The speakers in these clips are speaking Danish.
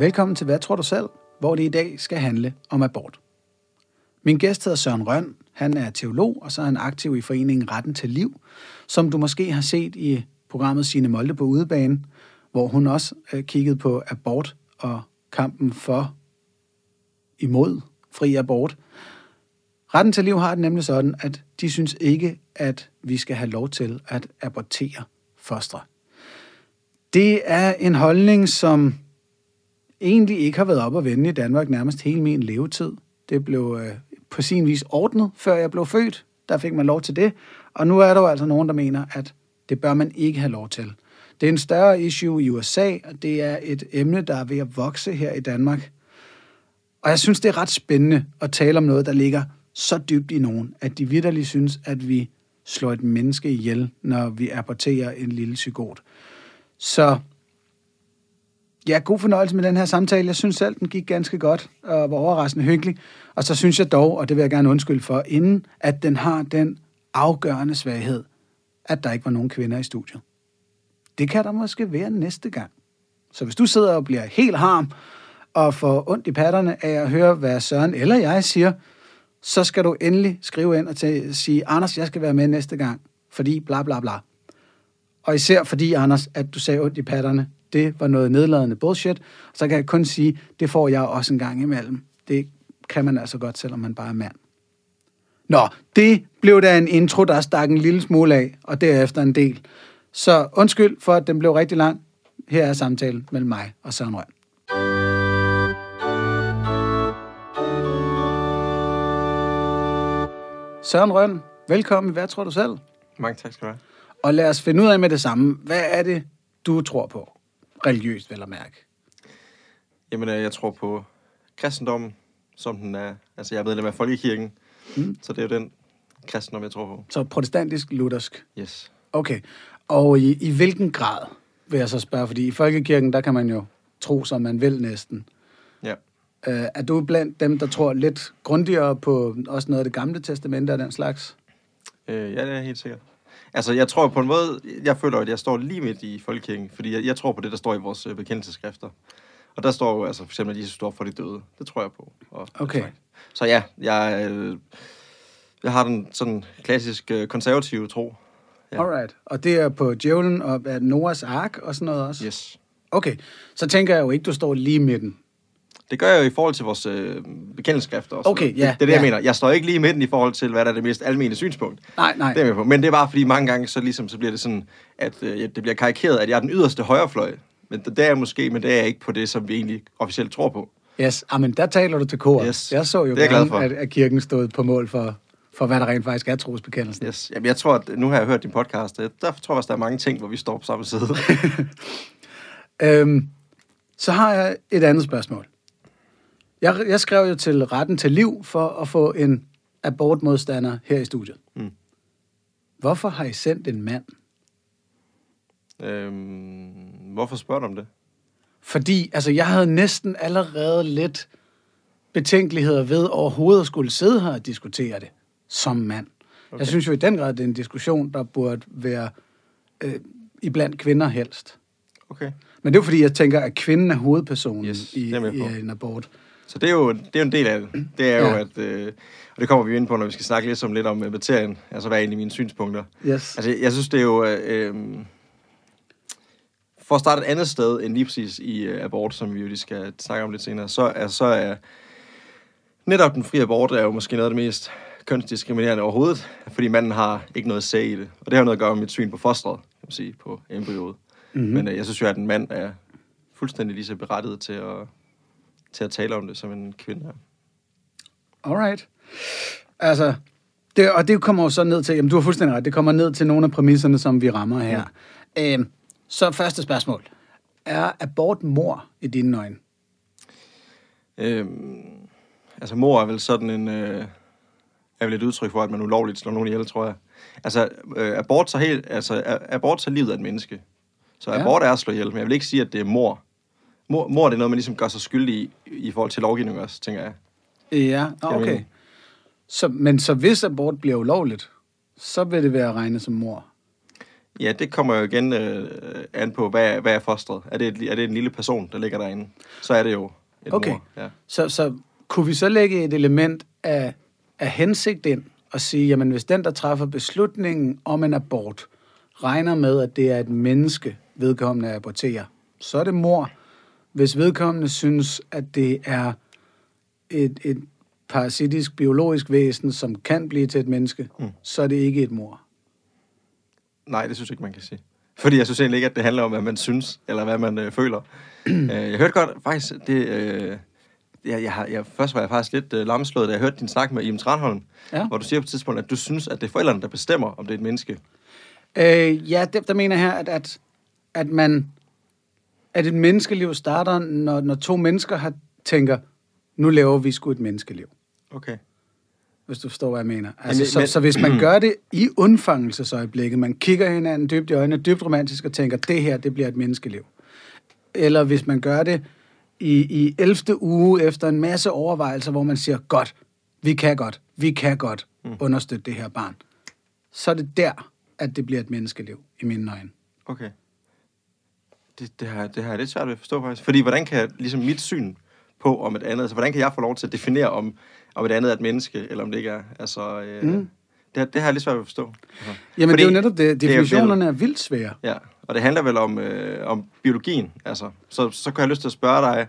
Velkommen til Hvad tror du selv, hvor det i dag skal handle om abort. Min gæst hedder Søren Røn. Han er teolog, og så er han aktiv i foreningen Retten til Liv, som du måske har set i programmet Sine Molde på udebane, hvor hun også øh, kiggede på abort og kampen for imod fri abort. Retten til liv har det nemlig sådan, at de synes ikke, at vi skal have lov til at abortere fostre. Det er en holdning, som egentlig ikke har været op og vende i Danmark nærmest hele min levetid. Det blev øh, på sin vis ordnet, før jeg blev født. Der fik man lov til det. Og nu er der jo altså nogen, der mener, at det bør man ikke have lov til. Det er en større issue i USA, og det er et emne, der er ved at vokse her i Danmark. Og jeg synes, det er ret spændende at tale om noget, der ligger så dybt i nogen, at de vidderligt synes, at vi slår et menneske ihjel, når vi aborterer en lille psykot. Så ja, god fornøjelse med den her samtale. Jeg synes selv, den gik ganske godt og var overraskende hyggelig. Og så synes jeg dog, og det vil jeg gerne undskylde for, inden at den har den afgørende svaghed, at der ikke var nogen kvinder i studiet. Det kan der måske være næste gang. Så hvis du sidder og bliver helt harm og får ondt i patterne af at høre, hvad Søren eller jeg siger, så skal du endelig skrive ind og til, sige, Anders, jeg skal være med næste gang, fordi bla bla bla. Og især fordi, Anders, at du sagde ondt i patterne, det var noget nedladende bullshit. Så kan jeg kun sige, det får jeg også en gang imellem. Det kan man altså godt, selvom man bare er mand. Nå, det blev da en intro, der stak en lille smule af, og derefter en del. Så undskyld for, at den blev rigtig lang. Her er samtalen mellem mig og Søren Røn. Søren Røn, velkommen. Hvad tror du selv? Mange tak skal du have. Og lad os finde ud af med det samme. Hvad er det, du tror på? Religiøst, vel at mærke. Jamen, øh, jeg tror på kristendommen, som den er. Altså, jeg er medlem af Folkekirken, mm. så det er jo den kristendom, jeg tror på. Så protestantisk, luthersk. Yes. Okay. Og i, i hvilken grad, vil jeg så spørge? Fordi i Folkekirken, der kan man jo tro, som man vil næsten. Ja. Øh, er du blandt dem, der tror lidt grundigere på også noget af det gamle testamente og den slags? Øh, ja, det er helt sikkert. Altså, jeg tror på en måde, jeg føler, at jeg står lige midt i folkekirken, fordi jeg, jeg tror på det, der står i vores øh, bekendelseskrifter. Og der står jo altså for eksempel, at Jesus står for de døde. Det tror jeg på. Og Okay. Så ja, jeg, øh, jeg har den sådan klassisk øh, konservative tro. Ja. Alright. Og det er på djævlen og er Noahs ark og sådan noget også? Yes. Okay. Så tænker jeg jo ikke, du står lige midten. Det gør jeg jo i forhold til vores øh, bekendelseskrifter også. Okay, ja, Det, det er det, ja. jeg mener. Jeg står ikke lige i midten i forhold til, hvad der er det mest almene synspunkt. Nej, nej. Det er jeg på. Men det er bare fordi mange gange, så, ligesom, så bliver det sådan, at øh, det bliver karikeret, at jeg er den yderste højrefløj. Men det er jeg måske, men det er jeg ikke på det, som vi egentlig officielt tror på. Yes, ah, men der taler du til kor. Yes. Jeg så jo Det er gerne, at, at kirken stod på mål for, for, hvad der rent faktisk er trosbekendelsen. Yes. Jamen, jeg tror, at nu har jeg hørt din podcast, der tror jeg også, der er mange ting, hvor vi står på samme side. Øhm, så har jeg et andet spørgsmål. Jeg, jeg skrev jo til retten til liv for at få en abortmodstander her i studiet. Mm. Hvorfor har I sendt en mand? øhm, hvorfor spørger du om det? Fordi altså, jeg havde næsten allerede lidt betænkeligheder ved overhovedet at skulle sidde her og diskutere det som mand. Okay. Jeg synes jo i den grad, det er en diskussion, der burde være øh, iblandt kvinder helst. Okay. Men det er jo fordi, jeg tænker, at kvinden er hovedpersonen Yes, i, i en abort. Så det er jo, det er jo en del af det. Det er jo, Ja. at... Øh, og det kommer vi jo ind på, når vi skal snakke lidt om, lidt om øh, materien. Altså, hvad er egentlig mine synspunkter? Yes. Altså, jeg synes, det er jo... Øh, øh, for at starte et andet sted end lige præcis i øh, abort, som vi jo lige skal snakke om lidt senere, så er, så er netop den frie abort er jo måske noget af det mest kønsdiskriminerende overhovedet, fordi manden har ikke noget at sige i det. Og det har noget at gøre med mit syn på fosteret, kan man sige, på embryoet. Mhm. Mm-hmm. Men øh, jeg synes jo, at en mand er fuldstændig lige så berettiget til at, til at tale om det, som en kvinde er. Alright. Altså, det, og det kommer jo så ned til, jamen du har fuldstændig ret, det kommer ned til nogle af præmisserne, som vi rammer her. Ja. Øhm, så første spørgsmål. Er abort mor i dine øjne? Øhm, altså, mor er vel sådan en... Øh, er vel et udtryk for, at man ulovligt slår nogen ihjel, tror jeg. Altså, øh, abort tager helt... Altså, abort tager livet af et menneske. Så ja. abort er at slå ihjel, men jeg vil ikke sige, at det er mor. Mor, mor det er noget, man ligesom gør sig skyldig i, i forhold til lovgivning også, tænker jeg. Ja, jeg okay. Så, men så hvis abort bliver ulovligt, så vil det være regnet som mor? Ja, det kommer jo igen øh, an på, hvad, hvad er fostret? Er det, et, er det en lille person, der ligger derinde? Så er det jo et Okay. mor. Ja. Så, så kunne vi så lægge et element af, af hensigt ind og sige, jamen hvis den, der træffer beslutningen om en abort, regner med, at det er et menneske, vedkommende aborterer, så er det mor. Hvis vedkommende synes, at det er et, et parasitisk, biologisk væsen, som kan blive til et menneske, mm. så er det ikke et mor. Nej, det synes jeg ikke, man kan sige. Fordi jeg synes egentlig ikke, at det handler om, hvad man synes, eller hvad man øh, føler. øh, jeg hørte godt, faktisk, det... Øh, jeg, jeg, jeg, først var jeg faktisk lidt øh, lamslået, da jeg hørte din snak med Iben Tranholm, Ja. hvor du siger på et tidspunkt, at du synes, at det er forældrene, der bestemmer, om det er et menneske. Øh, ja, der, der mener jeg her, at, at, at man at et menneskeliv starter, når, når to mennesker har tænker, nu laver vi sgu et menneskeliv. Okay. Hvis du forstår, hvad jeg mener. Altså, Men- så, men- så hvis man gør det i undfangelsesøjeblikket, man kigger hinanden dybt i øjnene, dybt romantisk og tænker, det her, det bliver et menneskeliv. Eller hvis man gør det i, i 11. uge efter en masse overvejelser, hvor man siger, godt, vi kan godt, vi kan godt understøtte det her barn. Så er det der, at det bliver et menneskeliv, i mine øjne. Okay. Det, det, har, det har jeg lidt svært ved at forstå faktisk. Fordi hvordan kan ligesom mit syn på om et andet, altså hvordan kan jeg få lov til at definere om, om et andet er et menneske, eller om det ikke er? Altså, øh, mm. det, det har jeg lidt svært ved at forstå. Altså, Jamen, fordi det er jo netop det. er Definitionerne er vildt svære. Ja, og det handler vel om, øh, om biologien. Altså, så, så kan jeg lyst til at spørge dig,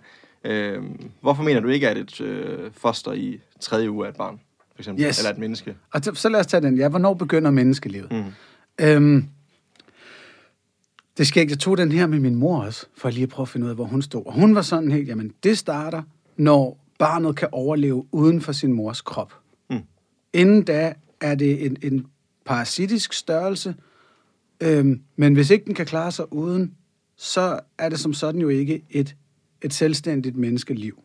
øh, hvorfor mener du ikke, at et øh, foster i tredje uge er et barn? For eksempel, Yes. eller et menneske? Og så, så lad os tage den. Ja, hvornår begynder menneskelivet? Mm. Øhm, det skal ikke. Jeg tog den her med min mor også, for lige at prøve at finde ud af, hvor hun stod. Og hun var sådan helt, jamen det starter, når barnet kan overleve uden for sin mors krop. Mm. Inden da er det en, en parasitisk størrelse, øhm, men hvis ikke den kan klare sig uden, så er det som sådan jo ikke et, et selvstændigt menneskeliv.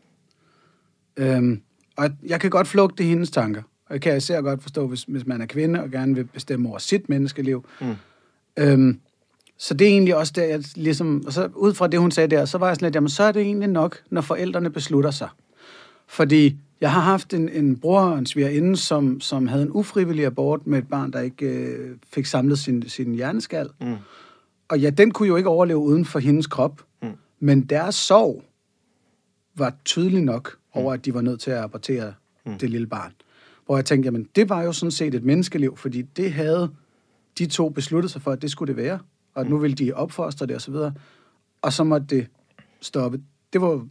Øhm, og jeg kan godt flugte hendes tanker, og jeg kan især godt forstå, hvis, hvis man er kvinde og gerne vil bestemme over sit menneskeliv. Mm. Øhm, så det er egentlig også der, jeg ligesom, og så ud fra det, hun sagde der, så var jeg sådan lidt, jamen så er det egentlig nok, når forældrene beslutter sig. Fordi jeg har haft en, en bror og en svigerinde, som, som havde en ufrivillig abort med et barn, der ikke øh, fik samlet sin, sin hjerneskal. Mm. Og ja, den kunne jo ikke overleve uden for hendes krop. Mm. Men deres sorg var tydelig nok over, at de var nødt til at abortere mm. det lille barn. Hvor jeg tænkte, jamen det var jo sådan set et menneskeliv, fordi det havde de to besluttet sig for, at det skulle det være. Og nu ville de opfostre det og så videre. Og så måtte det stoppe. Det var,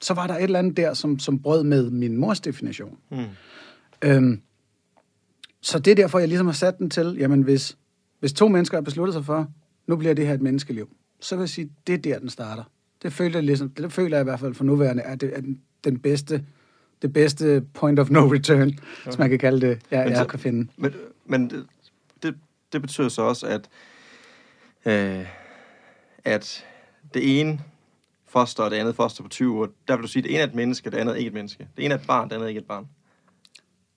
så var der et eller andet der, som, som brød med min mors definition. Mm. Øhm, så det er derfor, jeg ligesom har sat den til, jamen hvis, hvis to mennesker har besluttet sig for, nu bliver det her et menneskeliv, så vil jeg sige, det er der, den starter. Det føler jeg, ligesom, det føler jeg i hvert fald for nuværende, at det er den, den bedste, det bedste point of no return, okay. hvis man kan kalde det, jeg, Men jeg kan finde. Men, men det, det, det betyder så også, at, øh, at det ene foster og det andet foster på 20 uger, der vil du sige, at det ene er et menneske, det andet er ikke et menneske. Det ene er et barn, det andet er ikke et barn.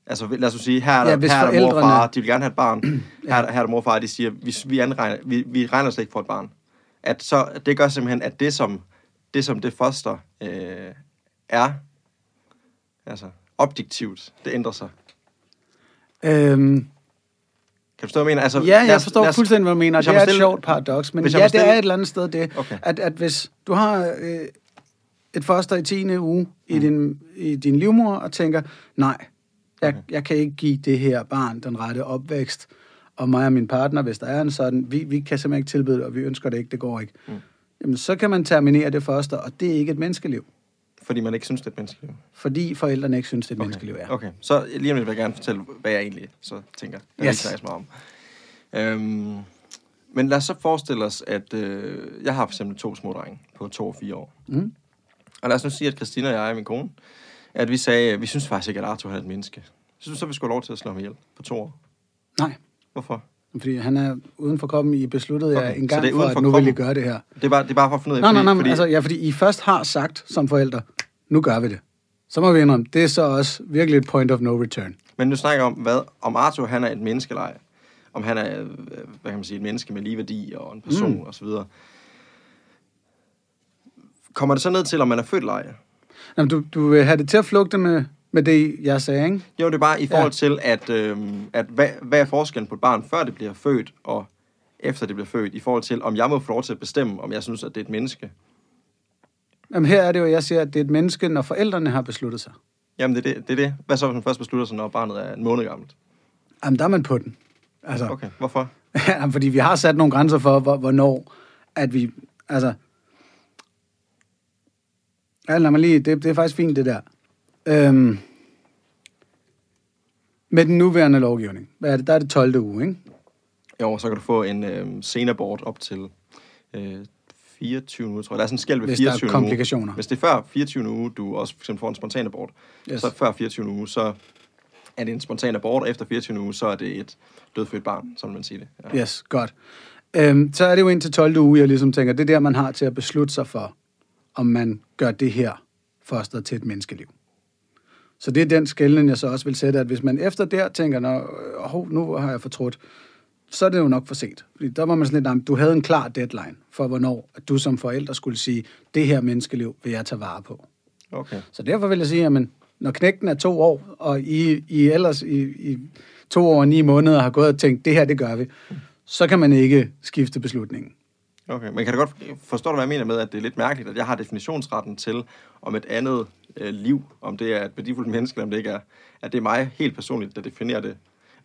Altså, lad os sige, her er der, Ja, her er der mor og far, de vil gerne have et barn. Her, er der- her er der mor og far, de siger, vi, vi, anregner, vi, vi regner slet ikke for et barn. At så, det gør simpelthen, at det som det, som det foster øh, er, altså objektivt, det ændrer sig. Øhm, Kan du forstå, hvad jeg mener? Altså, ja, jeg os- forstår os- fuldstændig, hvad du mener. Det er et stille- sjovt paradoks, men ja, må det er et eller andet sted det, Okay. at, at hvis du har øh, et foster i 10. uge Mm. i, din, i din livmor og tænker, nej, jeg, Okay. jeg kan ikke give det her barn den rette opvækst, og mig og min partner, hvis der er en sådan, vi, vi kan simpelthen ikke tilbyde det, og vi ønsker det ikke, det går ikke. Mm. Jamen, så kan man terminere det foster, og det er ikke et menneskeliv, Fordi man ikke synes, det er et menneskeliv. fordi forældrene ikke synes, det er et Okay. menneskeliv er. Okay, så lige om lidt vil jeg gerne fortælle, hvad jeg egentlig så tænker. Jeg Yes. yes. mig om. Øhm, men lad os så forestille os, at øh, jeg har for eksempel to små drenge på to og fire år. Mm. Og lad os nu sige, at Christina og jeg, min kone, at vi sagde, at vi synes faktisk ikke, at Arthur er et menneske. Så synes så, vi skulle have lov til at slå ham ihjel på to år. Nej, Hvorfor? fordi han er uden for kroppen, I besluttede Okay, jer en så gang det er for, at nu vil I gøre det her. Det er bare, det er bare for at finde ud af, Nej, nej, fordi, nej, fordi, fordi... altså, ja, fordi I først har sagt som forældre, nu gør vi det. Så må vi indrømme, det er så også virkelig et point of no return. Men nu snakker om, hvad, om Arthur han er et menneskeleje. Om han er, øh, hvad kan man sige, et menneske med ligeværdi og en person Mm. og så videre. Kommer det så ned til, om man er født leje? Jamen, du, du vil have det til at flugte med, med det, jeg sagde, ikke? Jo, det er bare i forhold Ja. til, at, øhm, at hvad, hvad er forskellen på et barn, før det bliver født, og efter det bliver født, i forhold til, om jeg må få lov til at bestemme, om jeg synes, at det er et menneske. Jamen her er det jo, jeg siger, at det er et menneske, når forældrene har besluttet sig. Jamen, det er det. det, er det. Hvad så, hvis man først beslutter sig, når barnet er en måned gammelt? Jamen, der er man på den. Altså, Okay, hvorfor? Ja, fordi vi har sat nogle grænser for, hvor- hvornår at vi... Altså... Ja, lad mig lige... Det, det er faktisk fint, det der. Øhm, med den nuværende lovgivning, hvad er det? Der er det 12. uge, ikke? Jo, så kan du få en øh, senabort op til øh, 24 uger, tror jeg. Der er sådan en skæld ved Hvis der er 24 uge. komplikationer. Hvis det er før 24 uge, du også for eksempel får en spontan abort, Yes. så før 24 uge, så er det en spontan abort, og efter 24 uge, så er det et dødfødt barn, som man siger det. Ja. Yes, godt. Øhm, så er det jo indtil 12. uge, jeg ligesom tænker, det er der, man har til at beslutte sig for, om man gør det her foster til et menneskeliv. Så det er den skældning, jeg så også vil sætte, at hvis man efter der tænker, Nå, hov, nu har jeg fortrudt, så er det jo nok for sent. Fordi der var man sådan lidt, "Jamen, du havde en klar deadline for, hvornår at du som forælder skulle sige, det her menneskeliv vil jeg tage vare på. Okay. Så derfor vil jeg sige, at når knægten er to år, og I, I ellers i, i to år og ni måneder har gået og tænkt, det her, det gør vi, så kan man ikke skifte beslutningen. Okay, men kan du godt forstå, hvad jeg mener med, at det er lidt mærkeligt, at jeg har definitionsretten til, om et andet øh, liv, om det er et værdifuldt menneske, eller om det ikke er, at det er mig helt personligt, der definerer det.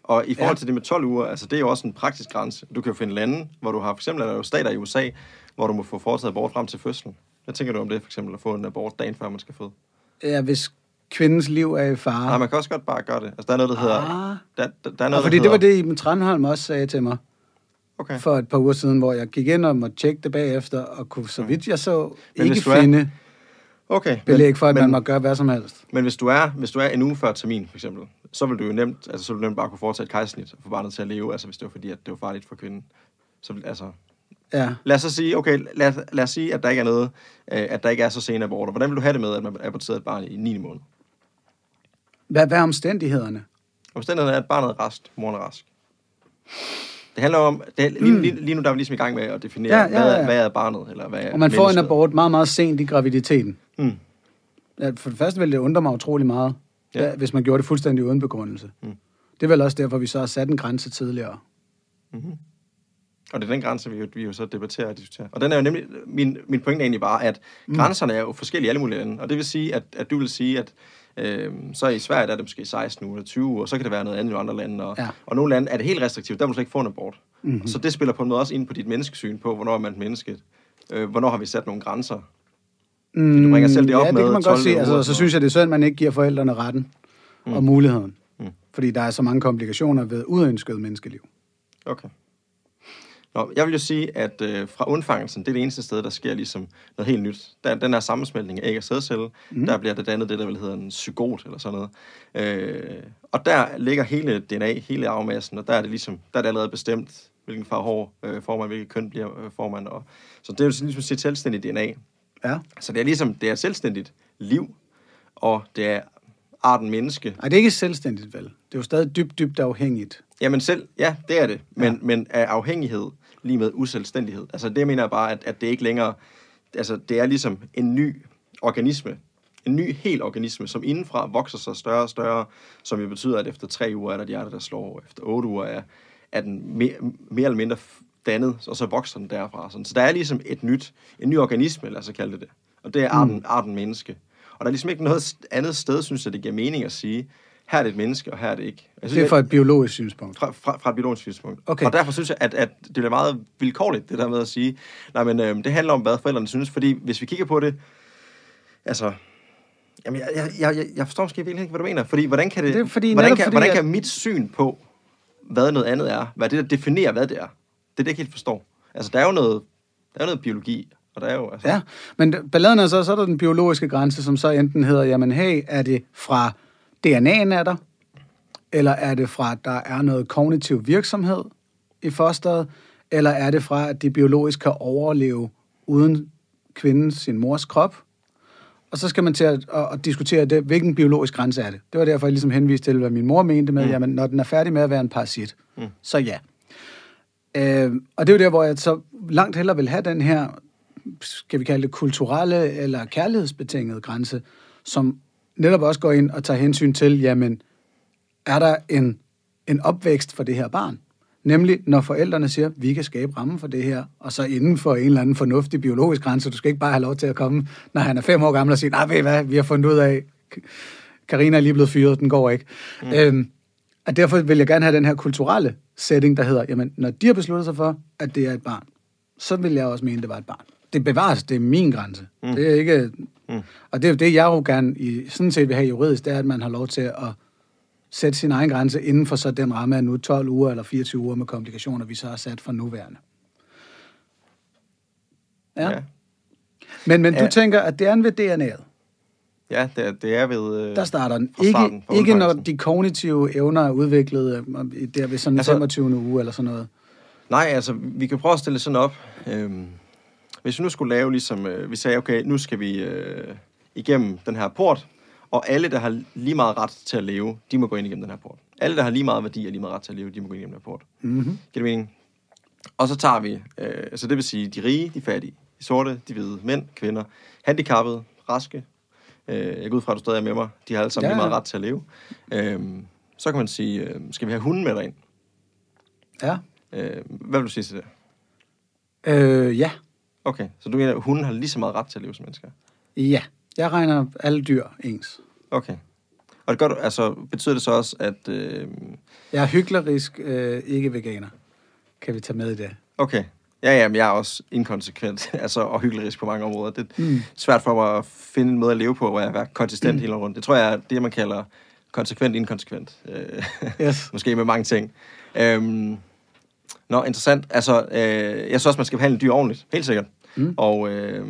Og i forhold Ja. til det med 12 uger, altså det er jo også en praktisk grænse. Du kan jo finde lande, hvor du har, for eksempel er der jo stater i USA, hvor du må få foretaget abort frem til fødslen. Hvad tænker du om det, for eksempel, at få en abort dagen før man skal føde? Ja, hvis kvindens liv er i fare. Nej, man kan også godt bare gøre det. Altså, der er noget, der hedder... Ah. Der, der, der er Og noget, fordi der det var hedder, det, Iben Tranholm også sagde til mig Okay. for et par uger siden, hvor jeg gik ind og måtte tjekke det bagefter, og kunne, så vidt jeg så, Men ikke er- finde Okay. belæg for, at men, man må gøre hvad som helst. Men hvis du er, hvis du er en uge før termin, for eksempel, så vil du jo nemt, altså, så vil du nemt bare kunne foretage et kejsersnit og få barnet til at leve, altså hvis det var fordi, at det var farligt for kvinden. Så vil, altså, Ja. lad os så sige, okay, lad, lad os sige, at der ikke er noget, øh, at der ikke er så sene aborter. Hvordan vil du have det med, at man aborterede et barn i 9. måned? Hvad, hvad er omstændighederne? Omstændigheden er, at barnet er rask, moren er rask. Det handler om, det er, lige, lige, lige nu der er vi ligesom i gang med at definere, Ja, ja, ja, ja, ja. Hvad, hvad er barnet, eller hvad er Og man får en abort meget, meget sent i graviditeten. Mm. Ja, for det første ville det undre mig utrolig meget, ja. Ja. Hvis man gjorde det fuldstændig uden begrundelse. Mm. Det er vel også derfor, vi så har sat en grænse tidligere. Mm-hmm. Og det er den grænse, vi jo, vi jo så debatterer og diskuterer. Og den er jo nemlig, min, min pointe egentlig bare, at mm. grænserne er jo forskellige i alle mulige lande. Og det vil sige, at, at du vil sige, at øh, så i Sverige der er det måske 16 uger eller 20 uger, og så kan det være noget andet i andre lande. Og, Ja. og nogle lande er det helt restriktivt, der må du slet ikke få en abort. Mhm. Mm-hmm. Så det spiller på en måde også ind på dit menneskesyn på, hvornår er man et menneske. Øh, hvornår har vi sat nogle grænser? Mm, Du bringer selv det op ja, det med kan man 12 godt uger Altså, så synes jeg, det er synd, at man ikke giver forældrene retten mm. og muligheden. Mm. Fordi der er så mange komplikationer ved uønsket menneskeliv. Okay. Nå, jeg vil jo sige, at øh, fra undfangelsen, det er det eneste sted, der sker ligesom noget helt nyt. Der, den her sammensmeltning af æg og sædcelle, mm. der bliver der dannet det, der vil hedde en zygot eller sådan noget. Øh, og der ligger hele DNA, hele arvemassen, og der er det ligesom, der er det allerede bestemt, hvilken farve hår øh, får man, hvilket køn bliver øh, får man. Og, så det er jo ligesom et selvstændigt DNA. Ja. Så det er ligesom, det er selvstændigt liv, og det er arten menneske, Ej, det er ikke selvstændigt, vel? Det er jo stadig dybt, dybt afhængigt. Jamen selv, ja, det er det. Men, Ja. men er afhængighed lige med uselvstændighed? Altså det mener jeg bare, at, at det ikke længere... Altså det er ligesom en ny organisme. En ny hel organisme, som indenfra vokser sig større og større, som jo betyder, at efter tre uger er der et hjerte, der slår, efter otte uger er, er den mere, mere eller mindre dannet, og så vokser den derfra. Sådan. Så der er ligesom et nyt, en ny organisme, lad os så kalde det det. Og det er arten, mm. arten menneske. Og der er ligesom ikke noget andet sted, synes jeg, det giver mening at sige, her er det et menneske, og her er det ikke. Jeg synes, Det er fra et biologisk synspunkt. fra, fra, fra et biologisk synspunkt. Okay. Og derfor synes jeg, at, at det er meget vilkårligt, det der med at sige, nej, men øh, det handler om, hvad forældrene synes, fordi hvis vi kigger på det, altså, jamen, jeg, jeg, jeg, jeg forstår måske virkelig ikke, hvad du mener, fordi hvordan kan det, Det fordi- hvordan, kan, fordi, hvordan at- kan mit syn på, hvad noget andet er, hvad det, der definerer, hvad det er, det er det, jeg ikke helt forstår. Altså, der er jo noget, der er noget biologi, og der er jo, altså, Ja, men balladen er så, så er der den biologiske grænse, som så enten hedder, jamen hey, er det fra DNA'en er der, eller er det fra, at der er noget kognitiv virksomhed i fosteret, eller er det fra, at det biologisk kan overleve uden kvinden sin mors krop? Og så skal man til at, at, at diskutere, det, hvilken biologisk grænse er det. Det var derfor, jeg ligesom henviste til, hvad min mor mente med, mm. jamen når den er færdig med at være en parasit, mm. så ja. Øh, og det er jo der, hvor jeg så langt hellere vil have den her, skal vi kalde det kulturelle eller kærlighedsbetingede grænse, som netop også går ind og tager hensyn til, jamen, er der en, en opvækst for det her barn? Nemlig, når forældrene siger, vi kan skabe rammen for det her, og så inden for en eller anden fornuftig biologisk grænse, du skal ikke bare have lov til at komme, når han er fem år gammel og sige, nej, ved I hvad, vi har fundet ud af, Karina er lige blevet fyret, den går ikke. Mm. Øhm, og derfor vil jeg gerne have den her kulturelle setting, der hedder, jamen, når de har besluttet sig for, at det er et barn, så vil jeg også mene, det var et barn. Det bevares, det er min grænse. Mm. Det er ikke... Mm. Og det er det, jeg jo gerne i, sådan set vil have juridisk, det er, at man har lov til at sætte sin egen grænse inden for så den ramme af nu 12 uger eller 24 uger med komplikationer, vi så har sat for nuværende. Ja. ja. Men, men ja. du tænker, at det er ved DNA'et? Ja, det er, det er ved... Øh, der starter den. Ikke, ikke når de kognitive evner er udviklet øh, der ved sådan altså, 25. uge eller sådan noget. Nej, altså, vi kan prøve at stille sådan op. Øhm, hvis vi nu skulle lave ligesom... Øh, vi sagde, okay, nu skal vi øh, igennem den her port, og alle, der har lige meget ret til at leve, de må gå ind igennem den her port. Alle, der har lige meget værdi og lige meget ret til at leve, de må gå ind igennem den her port. Mm-hmm. Giver det mening? Og så tager vi, øh, altså det vil sige, de rige, de fattige, de sorte, de hvide, mænd, kvinder, handicappede, raske, øh, jeg går ud fra, at du stadig er med mig, de har alle sammen ja. lige meget ret til at leve. Øh, så kan man sige, øh, skal vi have hunden med derind? Ja. Øh, hvad vil du sige til det? Øh, ja. Okay, så du mener, at hunden har lige så meget ret til at leve som mennesker? Ja. Jeg regner alle dyr ens. Okay. Og det gør du, altså, betyder det så også, at... Øh... Jeg er hyklerisk øh, ikke veganer. Kan vi tage med i det? Okay. Ja, ja, men jeg er også inkonsekvent altså, og hyklerisk på mange områder. Det er mm. svært for mig at finde en måde at leve på, hvor jeg er konsistent mm. hele rundt. Det tror jeg er det, man kalder konsekvent inkonsekvent. Øh, yes. Måske med mange ting. Øhm, nå, interessant. Altså, øh, jeg synes også, man skal behandle dyr ordentligt. Helt sikkert. Mm. Og øh,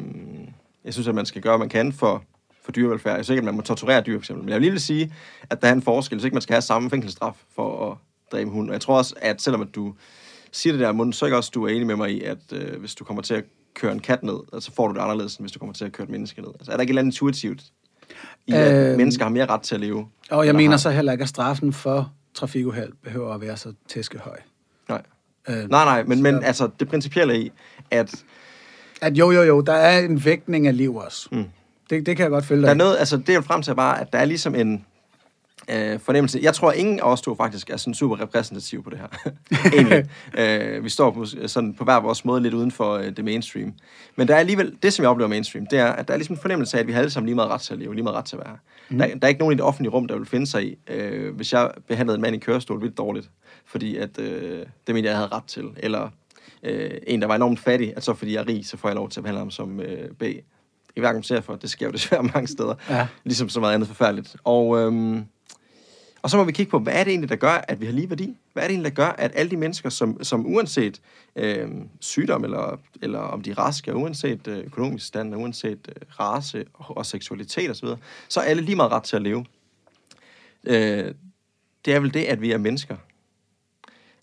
jeg synes, at man skal gøre, hvad man kan for, for dyrevelfærd. Jeg synes ikke, at man må torturere dyr, for eksempel. Men jeg vil lige vil sige, at der er en forskel. Så ikke man skal have samme fængselsstraf for at dræbe hund. Og jeg tror også, at selvom at du siger det der munden, så er ikke også, du er enig med mig i, at øh, hvis du kommer til at køre en kat ned, så får du det anderledes, end hvis du kommer til at køre et menneske ned. Altså, er der ikke et eller andet intuitivt i, at øh, mennesker har mere ret til at leve? Og jeg mener har... så heller ikke, at straffen for trafikuheld behøver at være så tæskehøj. Nej. Øh, nej, nej, men, men altså, det principielle i, at at jo, jo, jo, der er en vægtning af liv også. Mm. Det, det kan jeg godt følge dig Der er noget, altså det er frem til bare, at der er ligesom en øh, fornemmelse. Jeg tror, ingen af os to faktisk er sådan super repræsentativ på det her. Egentlig. øh, vi står på, sådan på hver vores måde lidt uden for øh, det mainstream. Men der er alligevel, det som jeg oplever mainstream, det er, at der er ligesom en fornemmelse af, at vi har alle sammen lige meget ret til at leve, lige meget ret til at være. Mm. Der, der, er ikke nogen i det offentlige rum, der vil finde sig i, øh, hvis jeg behandlede en mand i kørestol vildt dårligt, fordi at, øh, det mente jeg havde ret til, eller øh, en, der var enormt fattig, at så fordi jeg er rig, så får jeg lov til at behandle ham som øh, B. I hverken ser for, det sker jo desværre mange steder. Ja. Ligesom så meget andet forfærdeligt. Og, øhm, og så må vi kigge på, hvad er det egentlig, der gør, at vi har lige værdi? Hvad er det egentlig, der gør, at alle de mennesker, som, som uanset øh, sygdom, eller, eller om de er raske, uanset øh, økonomisk stand, uanset øh, race og, og seksualitet osv., så er alle lige meget ret til at leve. Øh, det er vel det, at vi er mennesker.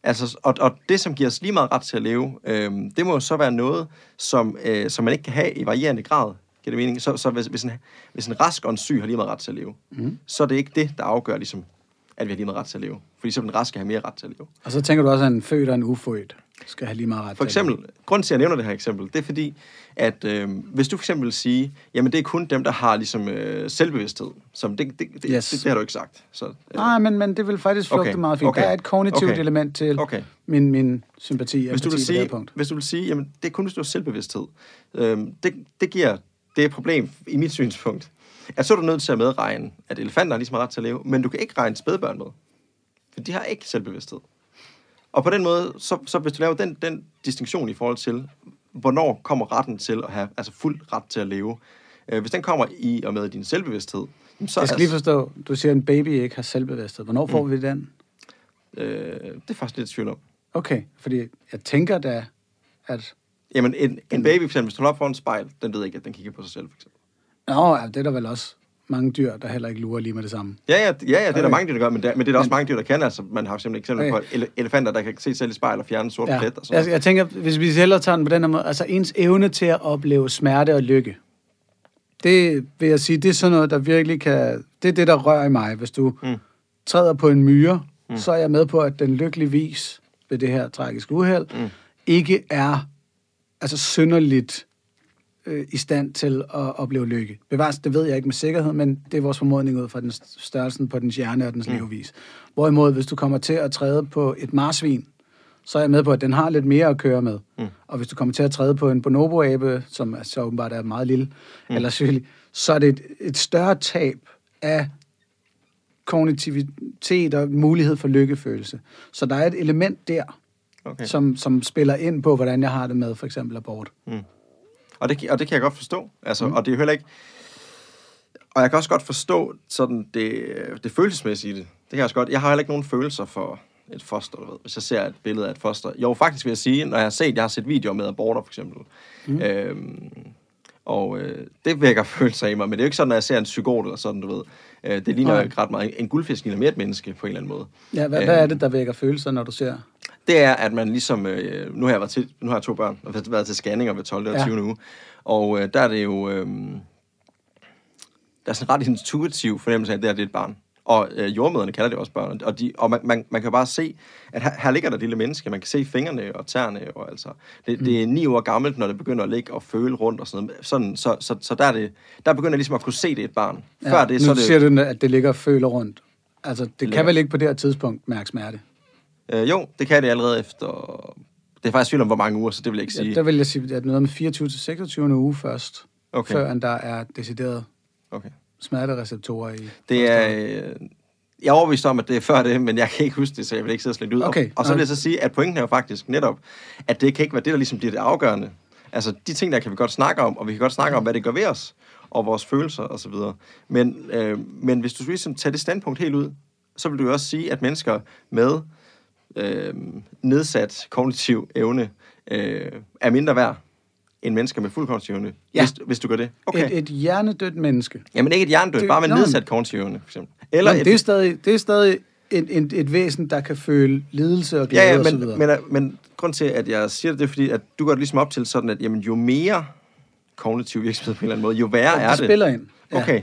Altså, og, og det, som giver os lige meget ret til at leve, øh, det må jo så være noget, som, øh, som man ikke kan have i varierende grad. Giver det mening? Så, så hvis, hvis, en, hvis en rask og en syg har lige meget ret til at leve, mm. så er det ikke det, der afgør, ligesom, at vi har lige meget ret til at leve. Fordi så den raske have mere ret til at leve. Og så tænker du også, at en født og en ufødt skal have lige meget ret For eksempel, grunden til, at jeg nævner det her eksempel, det er fordi, at øh, hvis du for eksempel vil sige, jamen det er kun dem, der har ligesom øh, selvbevidsthed, som det, det, det, yes. det, det har du ikke sagt. Så, øh. Nej, men, men det vil faktisk flugte okay. meget fint. Okay. Der er et kognitivt okay. element til okay. min, min sympati hvis du vil sige, punkt. Hvis du vil sige, jamen det er kun, hvis du har selvbevidsthed, øh, det, det giver det er et problem i mit synspunkt. At så er du nødt til at medregne, at elefanter har ligesom ret til at leve, men du kan ikke regne spædbørn med. For de har ikke selvbevidsthed. Og på den måde, så, så hvis du laver den, den distinktion i forhold til, hvornår kommer retten til at have, altså fuld ret til at leve, øh, hvis den kommer i og med din selvbevidsthed, så Jeg skal lige forstå, du siger, at en baby ikke har selvbevidsthed. Hvornår får mm. vi den? Øh, det er faktisk lidt tvivl om. Okay, fordi jeg tænker da, at... Jamen, en, en baby, for eksempel, hvis du holder op for en spejl, den ved ikke, at den kigger på sig selv, for eksempel. Nå, ja, det er der vel også mange dyr, der heller ikke lurer lige med det samme. Ja, ja, ja, ja det er okay. der mange dyr, der gør, men, der, men det er der også mange dyr, der kan. Altså, man har simpelthen eksempel okay. på ele- elefanter, der kan se selv i spejl og fjerne sort ja. plet. Og sådan jeg, jeg tænker, hvis vi heller tager den på den her måde, altså ens evne til at opleve smerte og lykke, det vil jeg sige, det er sådan noget, der virkelig kan, det er det, der rører i mig. Hvis du mm. træder på en myre, mm. så er jeg med på, at den lykkeligvis ved det her tragiske uheld, mm. ikke er altså synderligt øh, i stand til at opleve lykke. Bevares, det ved jeg ikke med sikkerhed, men det er vores formodning ud fra den størrelsen på dens hjerne og dens mm. levevis. Hvorimod, hvis du kommer til at træde på et marsvin, så er jeg med på, at den har lidt mere at køre med. Mm. Og hvis du kommer til at træde på en bonobo-abe, som så åbenbart er meget lille, mm. eller sygelig, så er det et, et større tab af kognitivitet og mulighed for lykkefølelse. Så der er et element der, Okay. som, som spiller ind på, hvordan jeg har det med for eksempel abort. Og det, og det kan jeg godt forstå. Altså, mm. Og det er heller ikke... Og jeg kan også godt forstå sådan det, det følelsesmæssige i det. Det kan jeg også godt. Jeg har heller ikke nogen følelser for et foster, du ved. Hvis jeg ser et billede af et foster. Jo, faktisk vil jeg sige, når jeg har set, jeg har set videoer med aborter, for eksempel. Mm. Øhm, og øh, det vækker følelser i mig. Men det er jo ikke sådan, når jeg ser en psykot eller sådan, du ved. Øh, det ligner jo ikke ret meget. En guldfisk ligner mere et menneske på en eller anden måde. Ja, hvad, Øhm. hvad er det, der vækker følelser, når du ser? det er, at man ligesom... Øh, nu har jeg været til, nu har jeg to børn, og været- været til scanninger ved 12. og Ja. 20. uge. Og øh, der er det jo... Øh, der er sådan en ret intuitiv fornemmelse af, at det, her, det er et barn. Og øh, jordmøderne kalder det også børn. Og, de, og man, man, man kan bare se, at her, her ligger der et lille menneske. Man kan se fingrene og tæerne. Og altså, det, mm. det er ni år gammelt, når det begynder at ligge og føle rundt og sådan noget. Sådan, så, så, så der, er det, der begynder jeg ligesom at kunne se, det er et barn. Før det, nu så er det... siger du, at det ligger og føler rundt. Altså, det kan vel ikke på det her tidspunkt mærke smerte? Øh, jo, det kan det allerede efter... Det er faktisk tvivl om, hvor mange uger, så det vil jeg ikke sige. Ja, der vil jeg sige, at noget med 24 til 26. uge først, Okay. før end der er decideret Okay. Smertereceptorer i. Det er... Øh, jeg er overbevist om, at det er før det, men jeg kan ikke huske det, så jeg vil ikke sidde og slænge ud. Okay, Og, og så vil jeg så sige, at pointen er jo faktisk netop, at det kan ikke være det, der ligesom bliver det afgørende. Altså, de ting, der kan vi godt snakke om, og vi kan godt snakke om, hvad det gør ved os, og vores følelser osv. Men, øh, men hvis du ligesom tager det standpunkt helt ud, så vil du jo også sige, at mennesker med øh, nedsat kognitiv evne øh, er mindre værd end mennesker med fuld kognitiv evne, Ja. hvis, hvis du gør det. Okay. Et, et hjernedødt menneske. Jamen ikke et hjernedødt, Det- bare med Nå, nedsat kognitiv evne, for eksempel. Eller Nå, et, det, er stadig, det er stadig et, et, et væsen, der kan føle lidelse og glæde Ja, ja, men, videre. men, men grund til, at jeg siger det, det er fordi, at du går det ligesom op til sådan, at jamen, jo mere kognitiv virksomhed på en eller anden måde, jo værre er det det. spiller ind. Ja. Okay.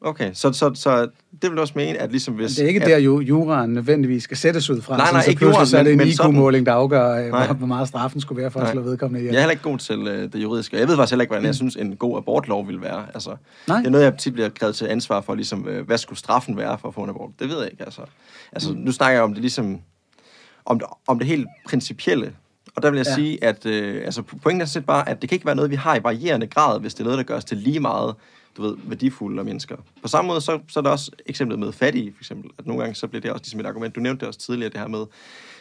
Okay, så, så, så det vil også mene, at ligesom hvis... Det er ikke at, der, jo juraen nødvendigvis skal sættes ud fra. Nej, sådan, nej, så ikke juraen, så er det en IQ-måling, der afgør, øh, Nej. hvor, meget straffen skulle være for at Nej. slå vedkommende ihjel. Jeg er heller ikke god til øh, det juridiske. Jeg ved faktisk heller ikke, hvordan jeg synes, en god abortlov vil være. Altså, Nej. Det er noget, jeg tit bliver krævet til ansvar for, ligesom, øh, hvad skulle straffen være for at få en abort? Det ved jeg ikke, altså. Altså, nu snakker jeg om det ligesom, om det, om det helt principielle. Og der vil jeg Ja. sige, at øh, altså, pointen er set bare, at det kan ikke være noget, vi har i varierende grad, hvis det er noget, der gør os til lige meget du ved, værdifulde mennesker. På samme måde, så, så er der også eksemplet med fattige, for eksempel. At nogle gange, så bliver det også ligesom et argument. Du nævnte det også tidligere, det her med,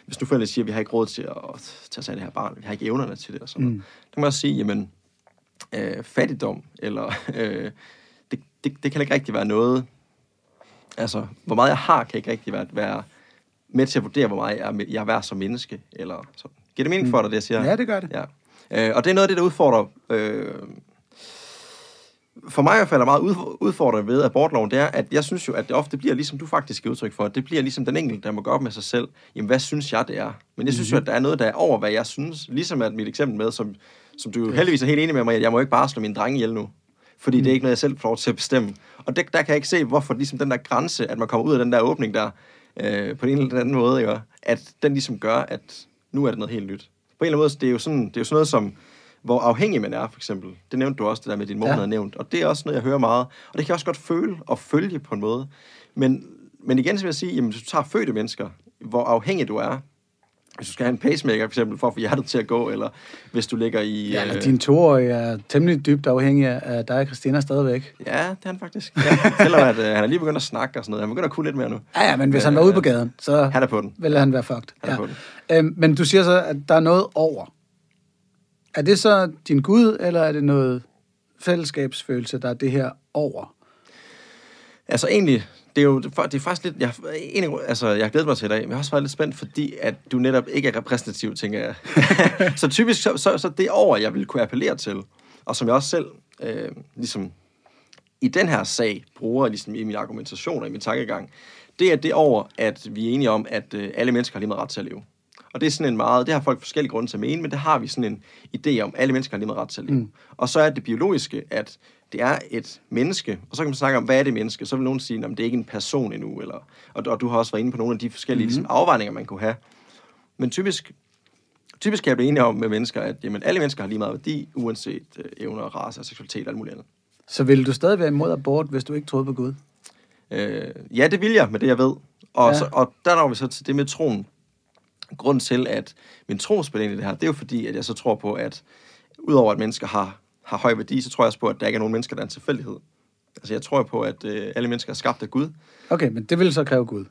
hvis nu forældre siger, at vi har ikke råd til at tage sig af det her barn, vi har ikke evnerne til det og sådan noget. Mm. Der kan man også sige, jamen, øh, fattigdom, eller øh, det, det, det kan ikke rigtig være noget, altså, hvor meget jeg har, kan ikke rigtig være, være med til at vurdere, hvor meget jeg er, jeg er værd som menneske, eller sådan. Giver det mening for dig, det jeg siger? Ja, det gør det. Ja. Øh, og det er noget af det, der udfordrer... Øh, for mig i hvert fald er meget ud- udfordrende ved abortloven, det er, at jeg synes jo, at det ofte bliver, ligesom du faktisk giver udtryk for, det bliver ligesom den enkelte, der må gå op med sig selv, jamen hvad synes jeg, det er? Men jeg synes jo, at der er noget, der er over, hvad jeg synes, ligesom at mit eksempel med, som, som du jo heldigvis er helt enig med mig, at jeg må ikke bare slå min dreng ihjel nu. Fordi det er ikke noget, jeg selv får lov til at bestemme. Og det, der kan jeg ikke se, hvorfor ligesom den der grænse, at man kommer ud af den der åbning der, øh, på en eller anden måde, ikke? at den ligesom gør, at nu er det noget helt nyt. På en eller anden måde, det er jo sådan, det er jo sådan noget som, hvor afhængig man er, for eksempel. Det nævnte du også, det der med, din mor Ja. havde nævnt. Og det er også noget, jeg hører meget. Og det kan jeg også godt føle og følge på en måde. Men, men igen så vil jeg sige, jamen, hvis du tager fødte mennesker, hvor afhængig du er, hvis du skal have en pacemaker, for eksempel, for at få hjertet til at gå, eller hvis du ligger i... Ja, eller øh, din toårige er temmelig dybt afhængig af dig og Christina stadigvæk. Ja, det er han faktisk. Ja, selvom at, øh, han er lige begyndt at snakke og sådan noget. Han begynder at kunne lidt mere nu. Ja, ja, men hvis Øh, han var ude på gaden, så Han er på den. ville han være fucked. Han er Ja. på den. Øhm, men du siger så, at der er noget over. Er det så din Gud, eller er det noget fællesskabsfølelse, der er det her over? Altså egentlig, det er jo det er faktisk lidt... Jeg, egentlig, altså, jeg har glædet mig til i dag, men jeg har også været lidt spændt, fordi at du netop ikke er repræsentativ, tænker jeg. så typisk, så, så, så det over, jeg vil kunne appellere til, og som jeg også selv øh, ligesom i den her sag bruger ligesom i min argumentation og i min tankegang, det er det over, at vi er enige om, at øh, alle mennesker har lige meget ret til at leve. Og det er sådan en meget, det har folk forskellige grunde til at mene, men det har vi sådan en idé om, at alle mennesker har lige meget ret til at leve. Mm. Og så er det biologiske, at det er et menneske, og så kan man snakke om, hvad er det menneske? Så vil nogen sige, at det er ikke en person endnu, eller, og, og du har også været inde på nogle af de forskellige mm-hmm. ligesom, afvejninger, man kunne have. Men typisk, typisk kan jeg blive enig om med mennesker, at jamen, alle mennesker har lige meget værdi, uanset øh, evner, race, seksualitet og alt muligt andet. Så ville du stadig være imod abort, hvis du ikke troede på Gud? Øh, ja, det vil jeg med det, jeg ved. Og, ja. så, og der når vi så til det med troen. Grunden til, at min tro spiller ind i det her, det er jo fordi, at jeg så tror på, at udover at mennesker har, har høj værdi, så tror jeg også på, at der ikke er nogen mennesker, der er en tilfældighed. Altså jeg tror på, at øh, alle mennesker er skabt af Gud. Okay, men det vil så kræve Gud.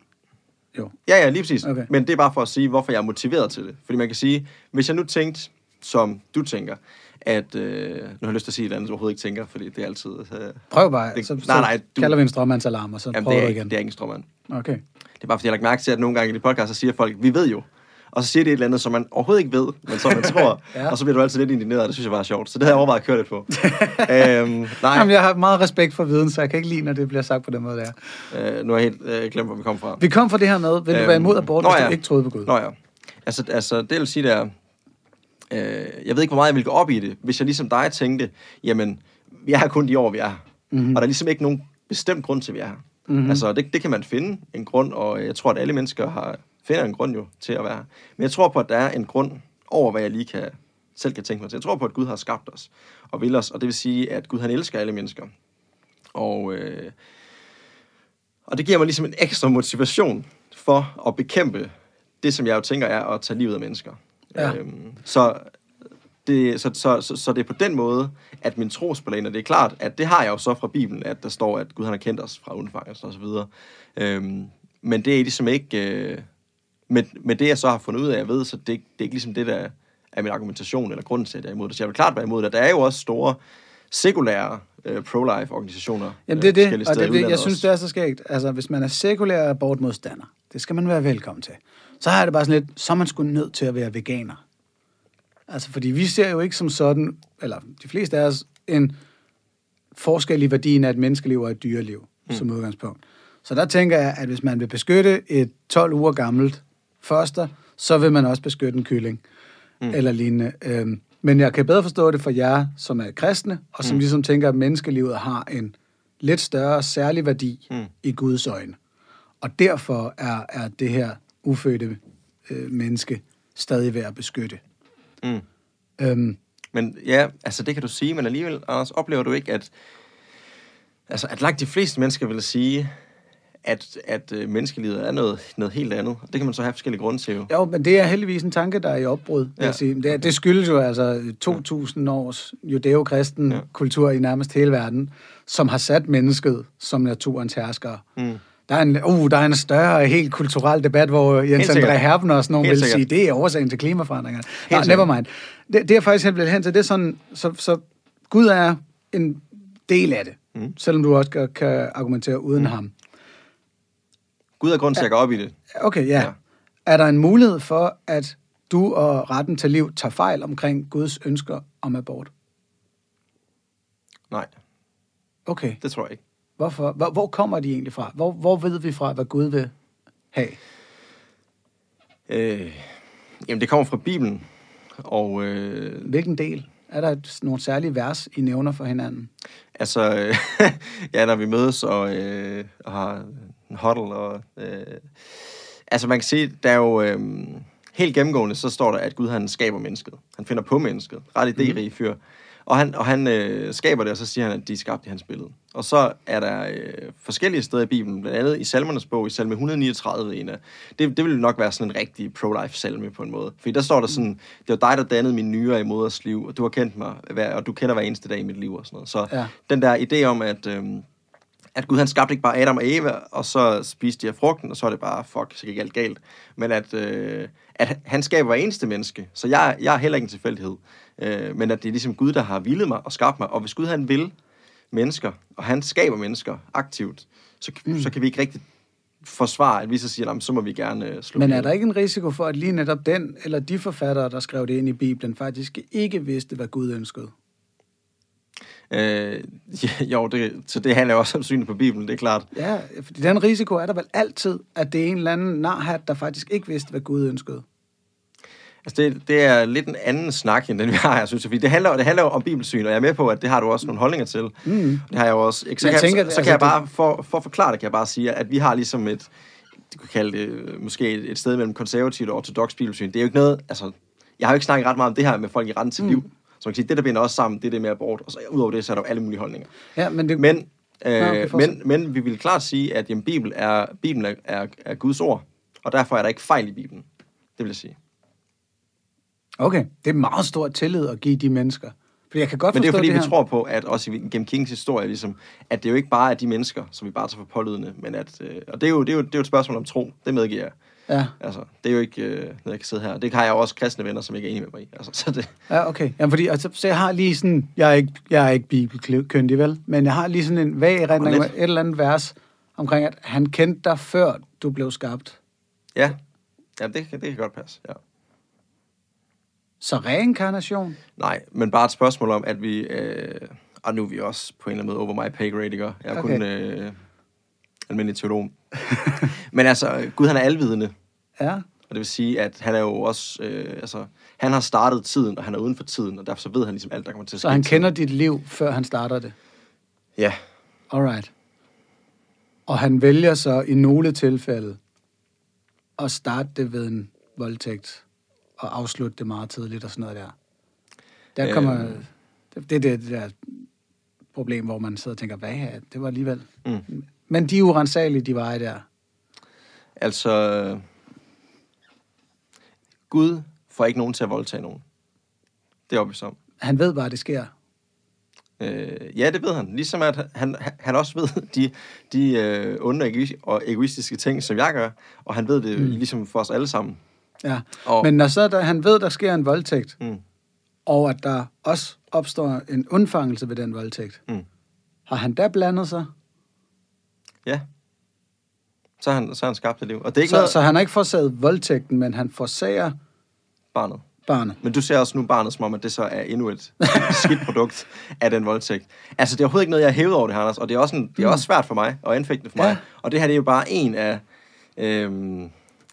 Jo. Ja, ja, lige præcis. Okay. Men det er bare for at sige, hvorfor jeg er motiveret til det. Fordi man kan sige, hvis jeg nu tænkte, som du tænker, at... Øh, nu har jeg lyst til at sige et andet, du overhovedet ikke tænker, fordi det er altid... Øh, Prøv bare, Det- så, nej, nej, du- kalder vi en stråmandsalarm, og så jamen, prøver det, er du igen. det er ikke en strømmand. Okay. Det er bare, fordi jeg har lagt mærke til, at nogle gange i de podcast, så siger folk, vi ved jo. Og så siger det et eller andet, som man overhovedet ikke ved, men som man tror. Ja. Og så bliver du altid lidt indigneret, og det synes jeg bare er sjovt. Så det har jeg overvejet at køre lidt på. øhm, nej, Jamen, jeg har meget respekt for viden, så jeg kan ikke lide, når det bliver sagt på den måde, der. øh, nu har jeg helt øh, glemt, hvor vi kom fra. Vi kom fra det her med, vil du Øhm, være imod abort, nå hvis ja. du ikke troede på Gud? Nå ja. Altså, altså det vil sige, det er, øh, jeg ved ikke, hvor meget jeg ville gå op i det, hvis jeg ligesom dig tænkte, jamen, vi er her kun de år, vi er her. Mm-hmm. Og der er ligesom ikke nogen bestemt grund til, at vi er her. Mm-hmm. Altså, det, det kan man finde en grund, og jeg tror, at alle mennesker har, finder en grund jo til at være her. Men jeg tror på, at der er en grund over, hvad jeg lige kan, selv kan tænke mig til. Jeg tror på, at Gud har skabt os og vil os, og det vil sige, at Gud han elsker alle mennesker. Og, øh, og det giver mig ligesom en ekstra motivation for at bekæmpe det, som jeg jo tænker er at tage livet af mennesker. Ja. Øhm, så, det, så, så, så, så det er på den måde, at min tro spiller ind, og det er klart, at det har jeg jo så fra Bibelen, at der står, at Gud han har kendt os fra undfangelse og så videre. Øhm, men det er ligesom ikke... Øh, med, med det, jeg så har fundet ud af, jeg ved, så det, det er ikke ligesom det, der er min argumentation eller grunden til, at jeg er imod det. Så jeg vil klart være imod det. Der er jo også store sekulære øh, pro-life organisationer. Jamen det er øh, det, og det, det, jeg synes, det er så skægt. Altså, hvis man er sekulær abortmodstander, det skal man være velkommen til. Så har jeg det bare sådan lidt, så er man sgu nødt til at være veganer. Altså, fordi vi ser jo ikke som sådan, eller de fleste af os, en forskel i værdien af et menneskeliv og et dyreliv, mm. som udgangspunkt. Så der tænker jeg, at hvis man vil beskytte et 12 uger gammelt foster, så vil man også beskytte en kylling mm. eller lignende. Øhm, men jeg kan bedre forstå det for jer, som er kristne, og som mm. ligesom tænker, at menneskelivet har en lidt større særlig værdi mm. i Guds øjne. Og derfor er, er det her ufødte øh, menneske stadig værd at beskytte. Mm. Øhm, Men ja, altså det kan du sige, men alligevel, Anders, oplever du ikke, at, altså, at langt de fleste mennesker vil sige, at, at øh, menneskelivet er noget, noget helt andet. Og det kan man så have forskellige grunde til jo. Jo, men det er heldigvis en tanke, der er i opbrud. Ja. Jeg sige. Det, det skyldes jo altså 2.000 års judæokristen ja. Kultur i nærmest hele verden, som har sat mennesket som naturens herskere. Mm. Der er, en, uh, der er en større, helt kulturel debat, hvor Jens. André Herben og sådan nogen vil sige, det er årsagen til klimaforandringerne. Nå, sikkert. never mind. Det, det er faktisk helt hen til, det er sådan, så, så Gud er en del af det, mm. selvom du også kan, kan argumentere uden mm. ham. Gud er grund til at gå op i det. Okay, ja. ja. Er der en mulighed for, at du og retten til liv tager fejl omkring Guds ønsker om abort? Nej, Okay, det tror jeg ikke. hvorfor? Hvor, hvor kommer de egentlig fra? Hvor, hvor ved vi fra, hvad Gud vil have? Øh, jamen, det kommer fra Bibelen. Og øh, Hvilken del? Er der et, nogle særlige vers, I nævner for hinanden? altså, ja, når vi mødes og, øh, og har huddle, og, øh, altså man kan sige, der er jo øh, helt gennemgående, så står der, at Gud han skaber mennesket. Han finder på mennesket. Ret idérige fyr. Og han, og han øh, skaber det, og så siger han, at de er skabt i hans billede. Og så er der øh, forskellige steder i Bibelen, blandt andet i Salmernes bog, i salme 139, en af, det, det vil nok være sådan en rigtig pro-life salme på en måde. Fordi der står der sådan, det var dig, der dannede min nyre i moders liv, og du har kendt mig, hver, og du kender hver eneste dag i mit liv og sådan noget. Så ja. den der idé om, at, øh, at Gud han skabte ikke bare Adam og Eva, og så spiste de af frugten, og så er det bare, fuck, så gik alt galt. Men at, øh, at han skaber hver eneste menneske, så jeg, jeg er heller ikke en tilfældighed. Øh, men at det er ligesom Gud, der har villet mig og skabt mig. Og hvis Gud han vil mennesker, og han skaber mennesker aktivt, så, mm. så kan vi ikke rigtig forsvare, at vi så siger, "Nå, men så må vi gerne øh, slå Men er ihjel." der ikke en risiko for, at lige netop den, eller de forfattere, der skrev det ind i Bibelen, faktisk ikke vidste, hvad Gud ønskede? Øh, ja, jo, det, så det handler også om synet på Bibelen, det er klart. Ja, fordi den risiko er der vel altid, at det er en eller anden narhat, der faktisk ikke vidste, hvad Gud ønskede. Altså, det, det er lidt en anden snak, end den vi har her, synes jeg. Fordi det handler, det handler jo om bibelsyn, og jeg er med på, at det har du også nogle holdninger til. Mm. Det har jeg jo også. Ikke? Så, jeg kan, tænker, så, så altså, kan jeg bare, for, for at forklare det, kan jeg bare sige, at vi har ligesom et, du kan kalde det øh, måske et, et sted mellem konservativt og ortodox bibelsyn. Det er jo ikke noget, altså, jeg har jo ikke snakket ret meget om det her med folk i retten til mm. liv. Så man kan sige, det der binder også sammen, det er det med abort, og så udover det, så er der jo alle mulige holdninger. Ja, men det, Men, øh, okay, men, men vi vil klart sige, at jamen, Bibel er, Bibelen er, er, er Guds ord, og derfor er der ikke fejl i Bibelen. Det vil jeg sige. Okay, det er meget stor tillid at give de mennesker. For jeg kan godt Men det er jo fordi, det vi tror på, at også i- gennem Kings historie, ligesom, at det jo ikke bare er de mennesker, som vi bare tager for pålydende, men at, øh, og det er, jo, det, er jo, det er jo et spørgsmål om tro, det medgiver jeg. Ja, Altså, det er jo ikke øh, noget, jeg kan sidde her. Det har jeg jo også kristne venner, som ikke er enige med mig i. Altså, så det, ja okay. Jamen, fordi, altså, så jeg har lige sådan, jeg er ikke, jeg er ikke bibelkyndig, vel? Men jeg har lige sådan en vag erindring med et eller andet vers omkring, at han kendte dig før du blev skabt. ja, ja det, kan- det kan godt passe, ja. Så reinkarnation? Nej, men bare et spørgsmål om, at vi... Øh, og nu er vi også på en eller anden måde over my pay grade, ikke? Jeg er Okay. kun øh, almindelig teolog. men altså, Gud han er alvidende, Ja, og det vil sige, at han er jo også... Øh, altså, han har startet tiden, og han er uden for tiden, og derfor så ved han ligesom alt, der kommer til at ske. så han kender dit liv, før han starter det. Ja, Alright. Og han vælger så i nogle tilfælde at starte det ved en voldtægt og afslutte det meget tidligt og sådan noget der. Der kommer... Øhm. Det, det er det der problem, hvor man sidder og tænker, hvad er det? var alligevel... Mm. Men de er urensagelige, de veje der. altså... Gud får ikke nogen til at voldtage nogen. Det er opvist om. Han ved bare, det sker. Øh, ja, det ved han. Ligesom at han, han også ved de, de øh, onde og egoistiske ting, som jeg gør, og han ved det mm. ligesom for os alle sammen. Ja. Og, Men når så der, han ved, der sker en voldtægt, mm, og at der også opstår en undfangelse ved den voldtægt, mm, har han da blandet sig? Ja, så har han, så har han skabt et liv. Og det er ikke Så, noget så han har ikke forsaget voldtægten, men han forsager barnet. barnet. Men du ser også nu barnet som om, at det så er endnu et skidt produkt af den voldtægt. Altså, det er overhovedet ikke noget, jeg har hævet over det, Anders, og det er også, en, det er også svært for mig, og anfægtende for mig. Mm. Ja. Og det her det er jo bare en af øhm,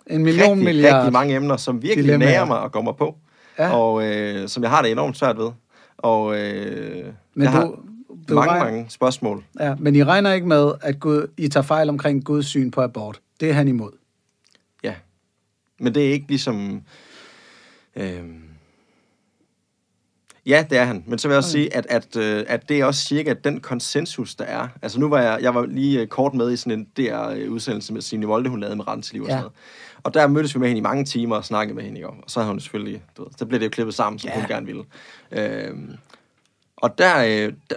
En million rigtig, milliard. rigtig mange emner, som virkelig dilemmaer. nærer mig og går mig på, Ja. og øh, som jeg har det enormt svært ved. Og øh, Men jeg har du, mange, regner- mange spørgsmål. Ja, men I regner ikke med, at Gud, I tager fejl omkring Guds syn på abort. Det er han imod. Ja. Men det er ikke ligesom... Øhm, ja, det er han. Men så vil jeg også sige, at, at, øh, at det er også cirka den konsensus, der er. Altså nu var jeg, jeg var lige øh, kort med i sådan en DR-udsendelse med Signe Volde, hun lavede med Rensliv og Ja. sådan noget. Og der mødtes vi med hende i mange timer og snakkede med hende, ikke? og så havde hun selvfølgelig, du ved, så blev det jo klippet sammen, som ja. hun gerne ville. Øhm, og der, øh, der,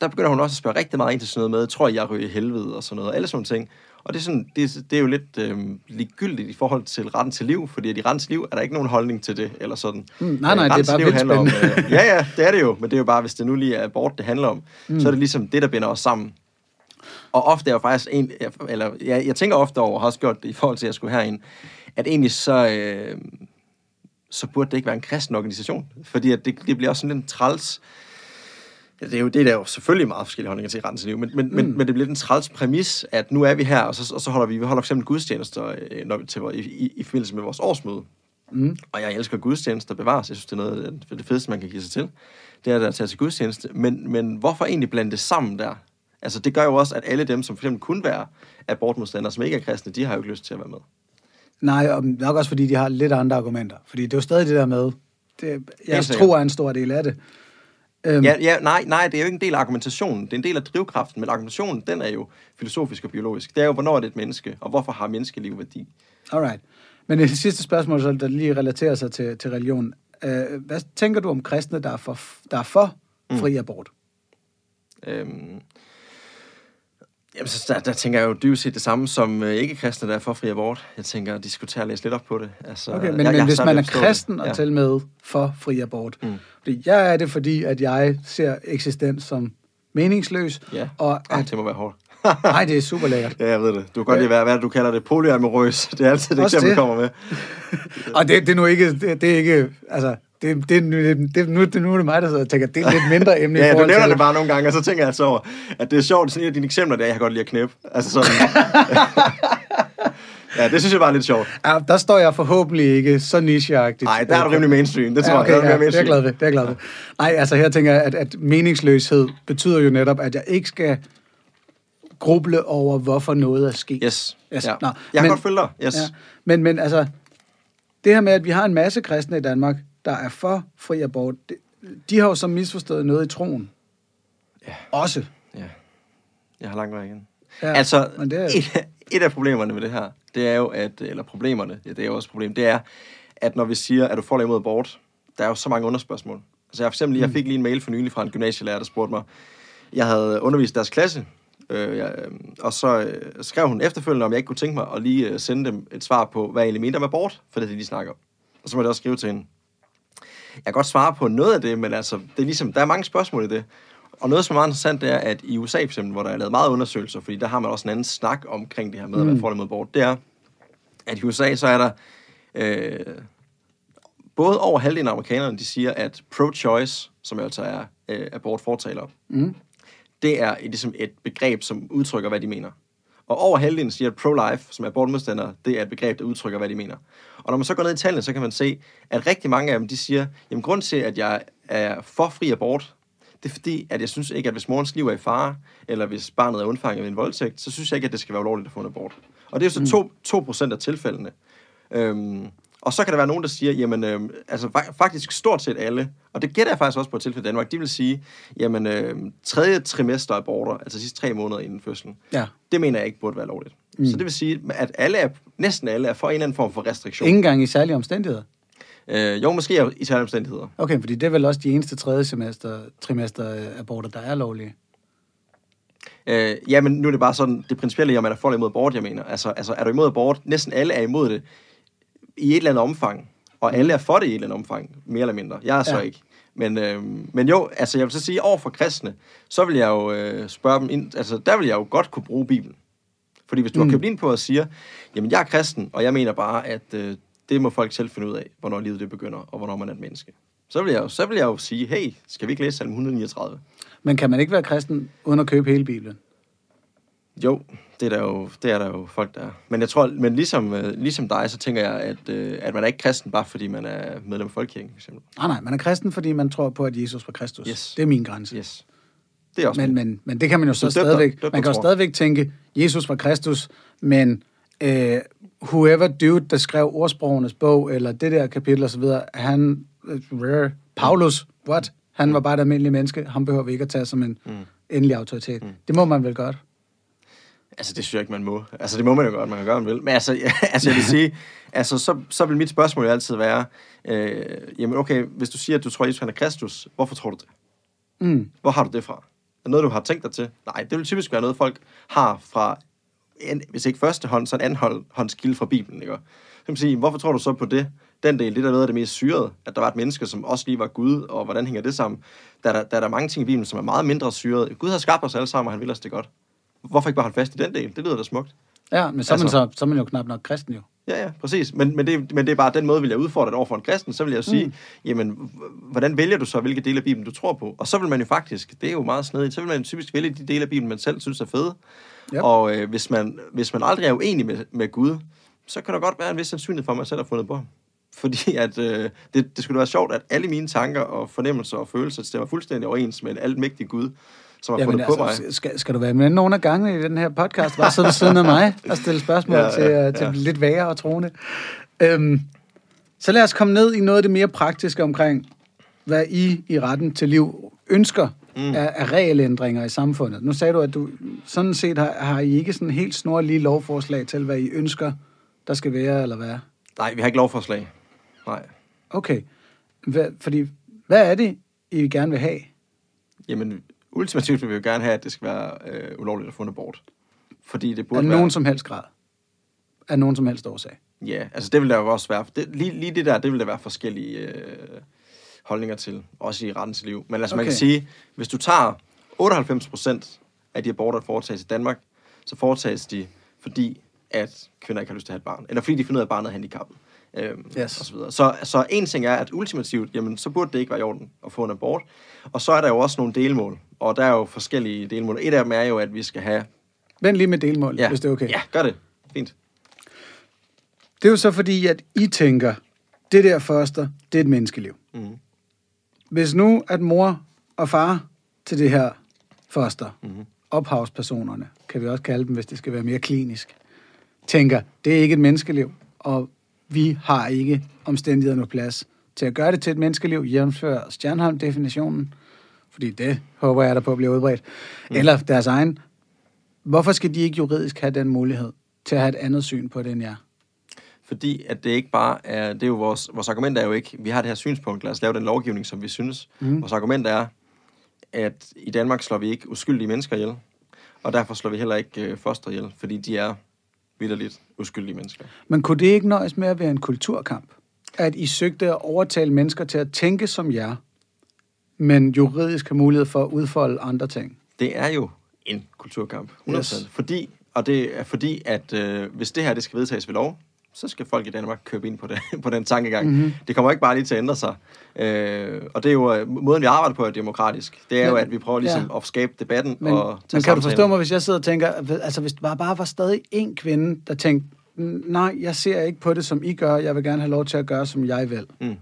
der begynder hun også at spørge rigtig meget ind til sådan noget med, tror jeg, jeg ryger i helvede og sådan noget, og alle sådan ting. Og det er, sådan, det, er- det er jo lidt øh, ligegyldigt i forhold til retten til liv, fordi at i retten til liv er der ikke nogen holdning til det, eller sådan. Mm, nej, nej, Øh, det er bare liv vildt handler om, spændende. øh, Ja, ja, det er det jo, men det er jo bare, hvis det nu lige er abort, det handler om, Mm. så er det ligesom det, der binder os sammen. Og ofte er jo faktisk en, eller jeg, jeg tænker ofte over, og har også gjort det i forhold til, at jeg skulle herind, at egentlig så, øh, så burde det ikke være en kristen organisation. Fordi at det, det bliver også sådan lidt en træls... det er jo det, der er jo selvfølgelig meget forskellige holdninger til retten til liv, men, men, mm. men, men det bliver en træls præmis, at nu er vi her, og så, og så holder vi, vi holder for eksempel gudstjenester øh, når vi, til, i, i, i forbindelse med vores årsmøde. Mm. Og jeg elsker gudstjenester bevares. Jeg synes, det er noget af det- det fedeste, man kan give sig til. Det er at tage til gudstjeneste. Men, men hvorfor egentlig blande det sammen der? Altså, det gør jo også, at alle dem, som for eksempel kunne være abortmodstandere, som ikke er kristne, de har jo ikke lyst til at være med. Nej, og nok også fordi de har lidt andre argumenter. Fordi det er jo stadig det der med, det, jeg tror er en stor del af det. Øhm, Ja, ja, nej, nej, det er jo ikke en del af argumentationen. Det er en del af drivkraften, men argumentationen, den er jo filosofisk og biologisk. Det er jo, hvornår er det et menneske, og hvorfor har menneskeliv værdi? Alright. Men det sidste spørgsmål, så, der lige relaterer sig til, til religion. Øh, hvad tænker du om kristne, der er for, der er for Mm. fri abort? Øhm, jamen, så der, der tænker jeg jo dybest set det samme som øh, ikke-kristne, der er for fri abort. Jeg tænker at diskutere og læse lidt op på det. Altså, Okay, men, jeg, jeg, men har hvis man er forstå det. kristen og til med for fri abort. Mm. Fordi jeg er det, fordi at jeg ser eksistens som meningsløs. Ja, Og Ej, at, det må være hårdt. nej, det er super lækkert. Ja, jeg ved det. Du kan godt lide, hvad, hvad det, du kalder det? Polyamorøs. Det er altid et Også eksempel, det. kommer med. Og det, det er nu ikke, det, det er ikke, altså, det, det, det, nu, det, nu er det mig, der sidder og tænker, det er lidt mindre emne i Ja, du nævner det bare nogle gange, og så tænker jeg altså over, at det er sjovt. Sådan en af dine eksempler, der jeg kan godt lide at knæppe. Altså sådan... ja, det synes jeg bare er lidt sjovt. Ja, der står jeg forhåbentlig ikke så nicheagtigt. Nej, der er du rimelig mainstream. Det tror ja, jeg, okay, der er ja, mere det er jeg mainstream. glad ved. Det er jeg glad ved. Nej, altså her tænker jeg, at, at meningsløshed betyder jo netop, at jeg ikke skal gruble over, hvorfor noget er sket. Yes. Yes. Ja. Nå, jeg kan men- godt følge dig. Yes. Ja. Men, men altså, det her med, at vi har en masse kristne i Danmark, der er for fri abort, det, de har jo så misforstået noget i troen. Ja. Også. Ja. Jeg har langt vej igen. Ja, altså, men det er- et, et af problemerne med det her, det er jo, at, eller problemerne, ja, det er jo også et problem, det er, at når vi siger, at du får imod abort, der er jo så mange underspørgsmål. Altså jeg, for eksempel, jeg fik lige en mail for nylig fra en gymnasielærer, der spurgte mig, jeg havde undervist deres klasse, øh, jeg, øh, og så øh, skrev hun efterfølgende, om jeg ikke kunne tænke mig at lige øh, sende dem et svar på, hvad jeg egentlig mente med abort, for det er det, de snakker om. Og så må jeg også skrive til hende, jeg kan godt svare på noget af det, men altså, det er ligesom, der er mange spørgsmål i det. Og noget, som er meget interessant, det er, at i USA for eksempel, hvor der er lavet meget undersøgelser, fordi der har man også en anden snak omkring det her med, at man får det mod abort, det er, at i USA, så er der øh, både over halvdelen af amerikanerne, de siger, at pro-choice, som altså er øh, abortfortalere, Mm. det er et, ligesom et begreb, som udtrykker, hvad de mener. Og over halvdelen siger, at pro-life, som er abortmodstandere, det er et begreb, der udtrykker, hvad de mener. Og når man så går ned i tallene, så kan man se, at rigtig mange af dem, de siger, jamen grund til, at jeg er for fri abort, det er fordi, at jeg synes ikke, at hvis morens liv er i fare, eller hvis barnet er undfanget ved en voldtægt, så synes jeg ikke, at det skal være ulovligt at få en abort. Og det er jo så 2, 2% af tilfældene. Øhm, og så kan der være nogen, der siger, jamen, øhm, altså fa- faktisk stort set alle, og det gætter jeg faktisk også på et tilfælde i Danmark, de vil sige, jamen, øhm, tredje trimester aborter, altså sidste tre måneder inden fødslen, Ja. det mener jeg ikke burde være lovligt. Mm. Så det vil sige, at alle er, næsten alle er for en eller anden form for restriktion. Ingen gang i særlige omstændigheder. Øh, jo, måske i særlige omstændigheder. Okay, fordi det er vel også de eneste tredje semester, trimester øh, aborter, der er lovlige. Øh, ja, men nu er det bare sådan, det principielle om man er for eller imod abort, jeg mener. Altså, altså, er du imod abort? Næsten alle er imod det i et eller andet omfang. Og alle er for det i et eller andet omfang, mere eller mindre. Jeg er så Ja. ikke. Men, øh, men jo, altså jeg vil så sige, over for kristne, så vil jeg jo øh, spørge dem ind, altså der vil jeg jo godt kunne bruge Bibelen. Fordi hvis du mm. Mm. har købt ind på og siger, jamen jeg er kristen, og jeg mener bare, at øh, det må folk selv finde ud af, hvornår livet det begynder, og hvornår man er et menneske. Så vil jeg jo, så vil jeg jo sige, hey, skal vi ikke læse salm 139? Men kan man ikke være kristen uden at købe hele Bibelen? Jo, det er der jo, det er der jo folk, der er. Men jeg tror, men ligesom, øh, ligesom dig, så tænker jeg, at, øh, at man er ikke kristen, bare fordi man er medlem af Folkekirken, for eksempel. Nej, nej, man er kristen, fordi man tror på, at Jesus var Kristus. Yes. Det er min grænse. Yes. Det er også Men, men, men, det kan man jo så Du døbte dig- stadigvæk... døbte Man kan jo stadigvæk tænke, Jesus var Kristus, men øh, whoever dude, der skrev ordsprogenes bog, eller det der kapitel osv., han... Øh, Paulus, what? Han var bare et almindeligt menneske. Han behøver vi ikke at tage som en mm. endelig autoritet. Mm. Det må man vel godt. Altså, det synes jeg ikke, man må. Altså, det må man jo godt, man kan gøre, man vil. Men altså, altså jeg vil sige, altså, så, så vil mit spørgsmål jo altid være, øh, jamen okay, hvis du siger, at du tror, at Jesus han er Kristus, hvorfor tror du det? Mm. Hvor har du det fra? Er det noget, du har tænkt dig til? Nej, det vil typisk være noget, folk har fra, en, hvis ikke første hånd, så en anden hånd, hånds kilde fra Bibelen, ikke? Så kan man sige, hvorfor tror du så på det? Den del, det er da noget af det mest syrede, at der var et menneske, som også lige var Gud, og hvordan hænger det sammen? Der er der, der, er der mange ting i Bibelen, som er meget mindre syret. Gud har skabt os alle sammen, og han vil os det godt. Hvorfor ikke bare holde fast i den del? Det lyder da smukt. Ja, men så er, man Altså- så, så er man jo knap nok kristen jo. Ja, ja, præcis. Men, men, det, men det er bare den måde, vil jeg udfordre det over for en kristen. Så vil jeg jo sige, mm. jamen, hvordan vælger du så, hvilke dele af Bibelen du tror på? Og så vil man jo faktisk, det er jo meget snedigt, så vil man jo typisk vælge de dele af Bibelen, man selv synes er fede. Ja. Og øh, hvis, man, hvis man aldrig er uenig med, med Gud, så kan der godt være en vis sandsynlighed for, at man selv har fundet på ham. Fordi at, øh, det, det skulle være sjovt, at alle mine tanker og fornemmelser og følelser stemmer fuldstændig overens med en altmægtig Gud, som har Jamen, fundet på mig. altså, skal, skal du være med nogle af gangene i den her podcast? Bare sidde ved siden af mig og stille spørgsmål ja, Ja, til, ja, til lidt værre og troende. Øhm, så lad os komme ned i noget af det mere praktiske omkring, hvad I i retten til liv ønsker mm. af, af regelændringer i samfundet. Nu sagde du, at du sådan set har, har I ikke sådan helt snorlige lovforslag til, hvad I ønsker, der skal være eller hvad. Nej, vi har ikke lovforslag. Nej. Okay. Hvad, fordi, hvad er det, I gerne vil have? Jamen, ultimativt vil vi jo gerne have, at det skal være øh, ulovligt at få en abort. Fordi det burde Af være... nogen som helst grad? Af nogen som helst årsag? Ja, altså det vil der jo også være... Det, lige, lige det der, det vil der være forskellige øh, holdninger til. Også i retten til liv. Men altså okay. man kan sige, hvis du tager 98 procent af de aborter, der foretages i Danmark, så foretages de, fordi at kvinder ikke har lyst til at have et barn. Eller fordi de finder ud af, at barnet er handicappet. Øhm, Yes. og så, videre. så, så en ting er, at ultimativt, jamen, så burde det ikke være i orden at få en abort. Og så er der jo også nogle delmål, og der er jo forskellige delmål. Et af dem er jo, at vi skal have... Vent lige med delmål, Ja, hvis det er okay. Ja, gør det. Fint. Det er jo så fordi, at I tænker, det der foster, det er et menneskeliv. Mhm. Hvis nu, at mor og far til det her foster, mm-hmm. ophavspersonerne, kan vi også kalde dem, hvis det skal være mere klinisk, tænker, det er ikke et menneskeliv, og vi har ikke omstændighederne på plads til at gøre det til et menneskeliv, jævnfør Stjernholm-definitionen, fordi det håber jeg der på bliver udbredt, mm. eller deres egen. Hvorfor skal de ikke juridisk have den mulighed til at have et andet syn på det end jer? fordi at det ikke bare er, det er jo vores, vores argument er jo ikke, vi har det her synspunkt, lad os lave den lovgivning, som vi synes. Mm. Vores argument er, at i Danmark slår vi ikke uskyldige mennesker ihjel, og derfor slår vi heller ikke øh, foster ihjel, fordi de er vidderligt uskyldige mennesker. Men kunne det ikke nøjes med at være en kulturkamp? At I søgte at overtale mennesker til at tænke som jer, men juridisk har mulighed for at udfolde andre ting? Det er jo en kulturkamp, 100%. Yes. Fordi, og det er fordi, at øh, hvis det her det skal vedtages ved lov, så skal folk i Danmark købe ind på, det, på den tankegang. Mm-hmm. Det kommer ikke bare lige til at ændre sig. Øh, og det er jo, øh, måden vi arbejder på er demokratisk. Det er men, jo, at vi prøver ligesom ja. at skabe debatten men, og tage Men kan samtalen. du forstå mig, hvis jeg sidder og tænker, altså hvis der bare var stadig en kvinde, der tænkte, nej, jeg ser ikke på det, som I gør, jeg vil gerne have lov til at gøre, som jeg vil. Mm.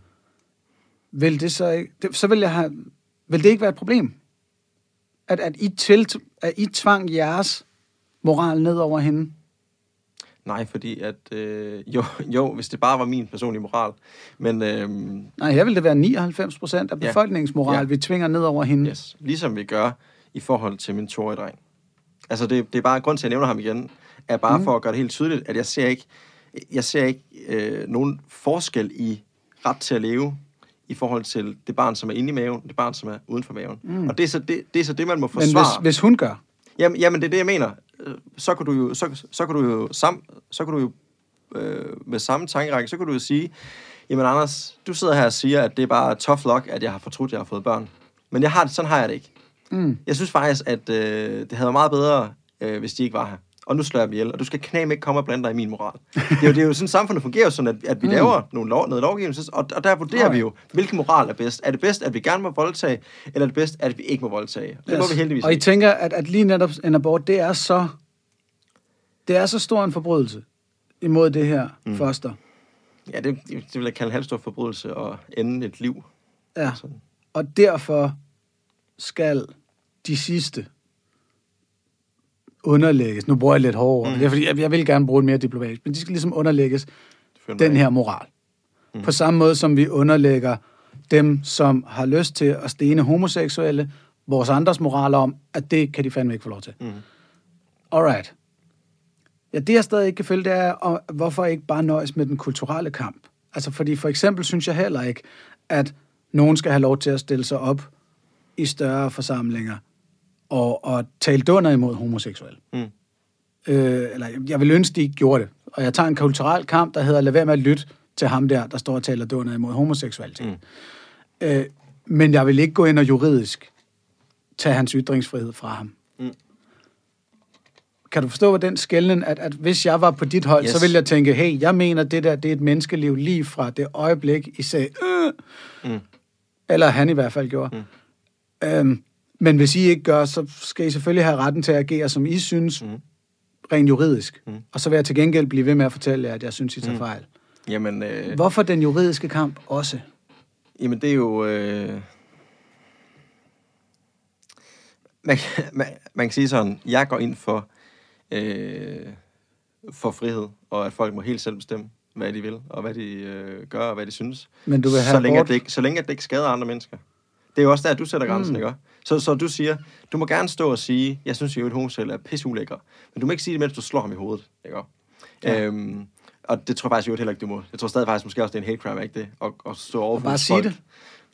Vil det så ikke, det, så vil jeg have, vil det ikke være et problem? At, at, I, til, at I tvang jeres moral ned over hende? Nej, fordi at, øh, jo, jo, hvis det bare var min personlige moral, men... Øh, Nej, her vil det være 99 procent af befolkningens moral, ja. vi tvinger ned over hende. Yes, ligesom vi gør i forhold til min toårige dreng. Altså, det, det er bare, grund til, at jeg nævner ham igen, er bare mm. for at gøre det helt tydeligt, at jeg ser ikke, jeg ser ikke øh, nogen forskel i ret til at leve i forhold til det barn, som er inde i maven, det barn, som er uden for maven. Mm. Og det er, så det, det er så det, man må forsvare. Men hvis, hvis hun gør? Jamen, jamen, det er det, jeg mener. Øh, så kan du jo, så, så kan du jo, sam, så kan du jo øh, med samme tankerække, så kan du jo sige, jamen Anders, du sidder her og siger, at det er bare tough luck, at jeg har fortrudt, at jeg har fået børn. Men jeg har det, sådan har jeg det ikke. Mm. Jeg synes faktisk, at øh, det havde været meget bedre, øh, hvis de ikke var her og nu slår jeg dem ihjel, og du skal knæme ikke komme og blande dig i min moral. Det er jo, det er jo sådan, samfundet fungerer sådan, at, at vi mm. laver nogle lov, noget lovgivning, og, og der vurderer okay. vi jo, hvilken moral er bedst. Er det bedst, at vi gerne må voldtage, eller er det bedst, at vi ikke må voldtage? Det yes. må vi heldigvis Og I tænker, at, at lige netop en abort, det er så, det er så stor en forbrydelse imod det her mm. foster. Ja, det, det vil jeg kalde en halvstor forbrydelse og ende et liv. Ja, sådan. og derfor skal de sidste underlægges, nu bruger jeg lidt hårdere, mm. det er fordi, jeg, jeg vil gerne bruge det mere diplomatisk, men de skal ligesom underlægges den her moral. Mm. På samme måde som vi underlægger dem, som har lyst til at stene homoseksuelle, vores andres moral om, at det kan de fandme ikke få lov til. Mm. Alright. Ja, det jeg stadig ikke kan følge, det er, og hvorfor ikke bare nøjes med den kulturelle kamp? Altså, fordi for eksempel synes jeg heller ikke, at nogen skal have lov til at stille sig op i større forsamlinger og, og tale dunder imod homoseksuelle. Mm. Øh, eller jeg vil ønske, de ikke gjorde det. Og jeg tager en kulturel kamp, der hedder, lad være med at lytte til ham der, der står og taler dunder imod homoseksualitet. Mm. Øh, men jeg vil ikke gå ind og juridisk tage hans ytringsfrihed fra ham. Mm. Kan du forstå, hvad den skældning, at, at hvis jeg var på dit hold, yes. så ville jeg tænke, hey, jeg mener, det der, det er et menneskeliv lige fra det øjeblik, I sagde, øh, mm. eller han i hvert fald gjorde. Mm. Øhm, men hvis I ikke gør, så skal I selvfølgelig have retten til at agere, som I synes, mm. rent juridisk. Mm. Og så vil jeg til gengæld blive ved med at fortælle jer, at jeg synes, I tager mm. fejl. Jamen, øh... Hvorfor den juridiske kamp også? Jamen, det er jo... Øh... Man, man, man kan sige sådan, jeg går ind for, øh, for frihed, og at folk må helt selv bestemme, hvad de vil, og hvad de øh, gør, og hvad de synes. Men du vil have så længe, at det ikke, så længe at det ikke skader andre mennesker. Det er jo også der, du sætter grænsen, mm. ikke? Så, så du siger, du må gerne stå og sige, jeg synes jo, at homoseksuel er pisse ulækker. Men du må ikke sige det, mens du slår ham i hovedet, ikke? Ja. Øhm, og det tror jeg faktisk jo heller ikke, du må. Jeg tror stadig faktisk måske også, det er en hate crime, ikke det? Og, og stå over for Bare sige det.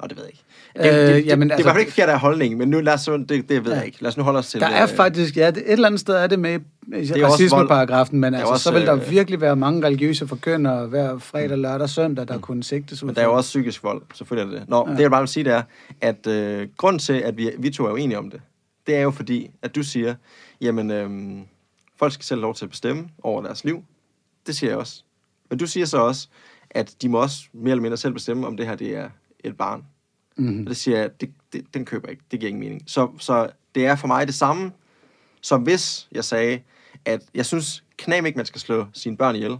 Nå, det ved jeg ikke. Det, øh, det, jamen, det, altså, det var ikke forkert af holdning, men nu lad os, det, det ved ja. jeg ikke. Lad os nu holde os til Der er øh, faktisk, ja, det, et eller andet sted er det med det er racismeparagrafen, men altså, også, så vil der øh, virkelig være mange religiøse forkyndere hver fredag, lørdag, søndag, der mm. kunne sigtes ud. Men der er jo også psykisk vold, selvfølgelig er det Nå, ja. det jeg bare vil sige, det er, at øh, grund til, at vi, vi to er uenige om det, det er jo fordi, at du siger, jamen, øh, folk skal selv lov til at bestemme over deres liv. Det siger jeg også. Men du siger så også, at de må også mere eller mindre selv bestemme, om det her det er et barn. Mm-hmm. Og det siger jeg, det, det, den køber jeg ikke. Det giver ingen mening. Så, så det er for mig det samme, som hvis jeg sagde, at jeg synes knap ikke, man skal slå sine børn ihjel,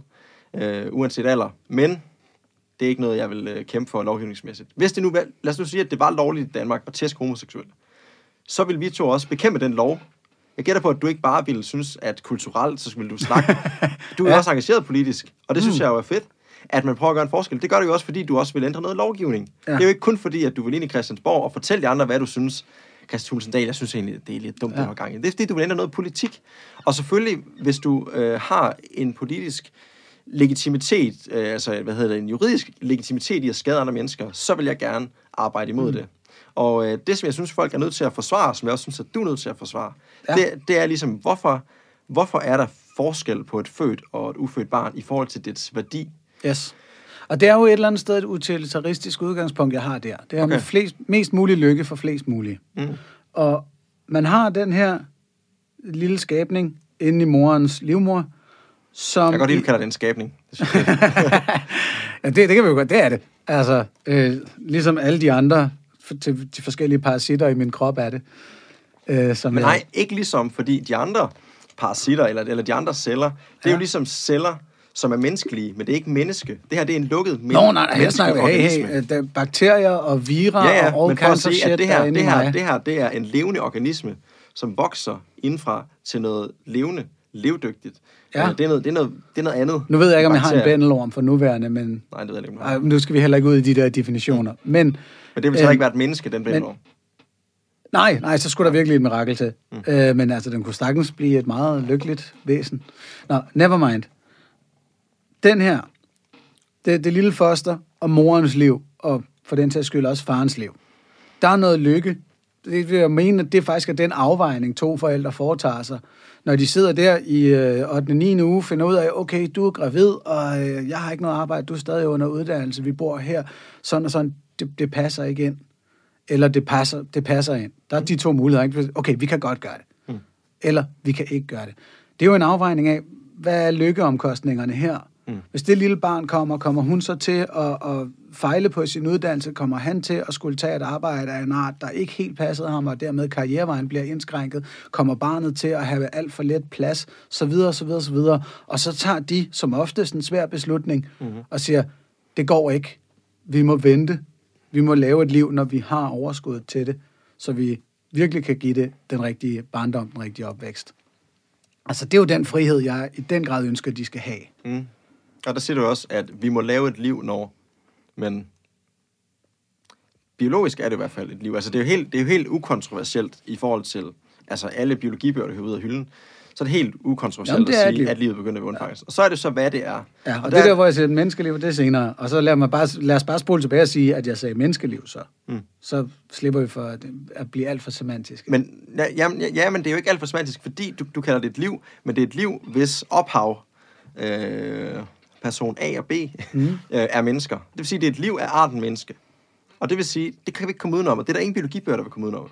øh, uanset alder. Men det er ikke noget, jeg vil øh, kæmpe for lovgivningsmæssigt. Hvis det nu, lad os nu sige, at det var lovligt i Danmark at tæske homoseksuelle, så vil vi to også bekæmpe den lov. Jeg gætter på, at du ikke bare ville synes, at kulturelt, så ville du snakke. Du er ja. også engageret politisk, og det synes mm. jeg jo er fedt at man prøver at gøre en forskel. Det gør du jo også, fordi du også vil ændre noget lovgivning. Ja. Det er jo ikke kun fordi, at du vil ind i Christiansborg og fortælle de andre, hvad du synes. Christian Thulsen Dahl, jeg synes egentlig, det er lidt dumt, ja. her gang. Det er fordi, du vil ændre noget politik. Og selvfølgelig, hvis du øh, har en politisk legitimitet, øh, altså hvad hedder det, en juridisk legitimitet i at skade andre mennesker, så vil jeg gerne arbejde imod mm. det. Og øh, det, som jeg synes, folk er nødt til at forsvare, som jeg også synes, at du er nødt til at forsvare. Ja. det, det er ligesom, hvorfor, hvorfor er der forskel på et født og et ufødt barn i forhold til dets værdi? Yes. Og det er jo et eller andet sted et utilitaristisk udgangspunkt, jeg har der. Det er okay. Flest, mest mulig lykke for flest mulige. Mm. Og man har den her lille skabning inde i morens livmor, som... Jeg kan godt lide, du kalder det en skabning. Det jeg. ja, det, det kan vi jo godt, det er det. Altså, øh, ligesom alle de andre, til de forskellige parasitter i min krop er det. Øh, som Men jeg- nej, ikke ligesom, fordi de andre parasitter, eller, eller de andre celler, det er Ja. jo ligesom celler, som er menneskelige, men det er ikke menneske. Det her, det er en lukket men- Nå, nej, menneskelig snakker hey, hey, øh, der er bakterier og vira Ja, ja, og all kinds of shit, at det er her, det, her, det her, det er en levende organisme, som vokser indfra til noget levende, levedygtigt. Ja. Øh, Det, er noget, det, er noget, det er noget andet. Nu ved jeg ikke, om jeg har en Bakterier. bændelorm for nuværende, men Nej, det ved jeg ikke. ej, nu skal vi heller ikke ud i de der definitioner. Men Men det vil så øhm, ikke være et menneske, den bændelorm. Nej, nej, så skulle der virkelig et mirakel til. Mm. Øh, men altså, den kunne sagtens blive et meget lykkeligt væsen. Nå, never mind. Den her, det, det lille foster og morens liv, og for den sags skyld også farens liv. Der er noget lykke. Det vil jeg mene, at det faktisk er den afvejning, to forældre foretager sig. Når de sidder der i øh, 8. 9. uge, finder ud af, okay, du er gravid, og øh, jeg har ikke noget arbejde, du er stadig under uddannelse, vi bor her, sådan og sådan, det, det passer ikke ind eller det passer, det passer ind. Der er de to muligheder. Ikke? Okay, vi kan godt gøre det. Mm. Eller vi kan ikke gøre det. Det er jo en afvejning af, hvad er lykkeomkostningerne her? Mm. Hvis det lille barn kommer, kommer hun så til at, at fejle på sin uddannelse? Kommer han til at skulle tage et arbejde af en art, der ikke helt passede ham, og dermed karrierevejen bliver indskrænket? Kommer barnet til at have alt for let plads? Så videre, så videre, så videre. Og så tager de som oftest en svær beslutning Mhm. og siger, det går ikke. Vi må vente. Vi må lave et liv, når vi har overskud til det, så vi virkelig kan give det den rigtige barndom, den rigtige opvækst. Altså, det er jo den frihed, jeg i den grad ønsker, de skal have. Mm. Og der siger du også, at vi må lave et liv, når... Men biologisk er det i hvert fald et liv. Altså, det er jo helt, det er jo helt ukontroversielt i forhold til altså, alle biologibøger, der hører ud af hylden. Så er det helt ukontroversielt Jamen, det at sige, liv. at livet begynder ved undfangelse. Og så er det så, hvad det er. Ja, og, og det er der, hvor jeg siger menneskeliv, det er senere. Og så lad, mig bare, lad os bare spole tilbage og sige, at jeg sagde menneskeliv så. Mm. Så slipper vi for at, at blive alt for semantisk. Men, ja, jamen, ja, ja, men det er jo ikke alt for semantisk, fordi du, du kalder det et liv, men det er et liv, hvis ophav, øh, person A og B, mm. øh, er mennesker. Det vil sige, det er et liv af arten menneske. Og det vil sige, det kan vi ikke komme udenom, og det er der ingen biologibøger, der vil komme udenom.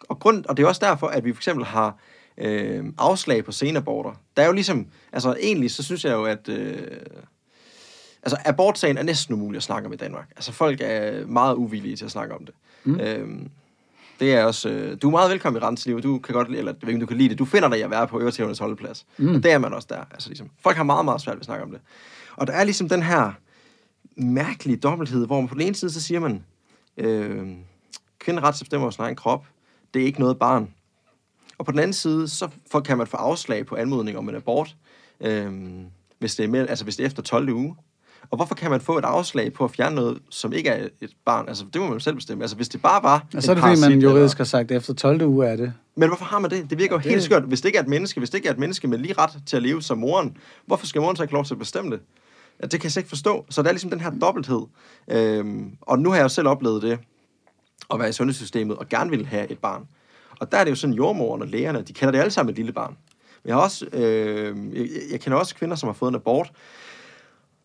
Og, grund, og det er også derfor, at vi for eksempel har øh, afslag på senaborter. Der er jo ligesom, altså egentlig, så synes jeg jo, at øh, altså abortsagen er næsten umulig at snakke om i Danmark. Altså folk er meget uvillige til at snakke om det. Mm. Øhm, det er også, øh, du er meget velkommen i Rensliv, du kan godt, eller du kan lide det, du finder dig i at være på øretævernes holdeplads. Mm. Og det er man også der. Altså, ligesom, folk har meget, meget svært ved at snakke om det. Og der er ligesom den her mærkelige dobbelthed, hvor man på den ene side, så siger man, øh, kvinden ret til at bestemme over sin egen krop, det er ikke noget barn. Og på den anden side, så får, kan man få afslag på anmodning om en abort, øh, hvis, det er med, altså hvis det er efter 12. uge. Og hvorfor kan man få et afslag på at fjerne noget, som ikke er et barn? Altså, det må man selv bestemme. Altså, hvis det bare var og så er det, fordi man juridisk har sagt, at efter 12. uge er det. Men hvorfor har man det? Det virker jo Ja, helt det- skørt. Hvis det ikke er et menneske, hvis det ikke er et menneske med lige ret til at leve som moren, hvorfor skal moren så ikke lov til at bestemme det? Det kan jeg slet ikke forstå. Så der er ligesom den her dobbelthed. Øhm, og nu har jeg jo selv oplevet det, at være i sundhedssystemet og gerne vil have et barn. Og der er det jo sådan, jordmoren og lægerne, de kalder det alle sammen et lille barn. Men jeg, har også, øh, jeg, jeg kender også kvinder, som har fået en abort,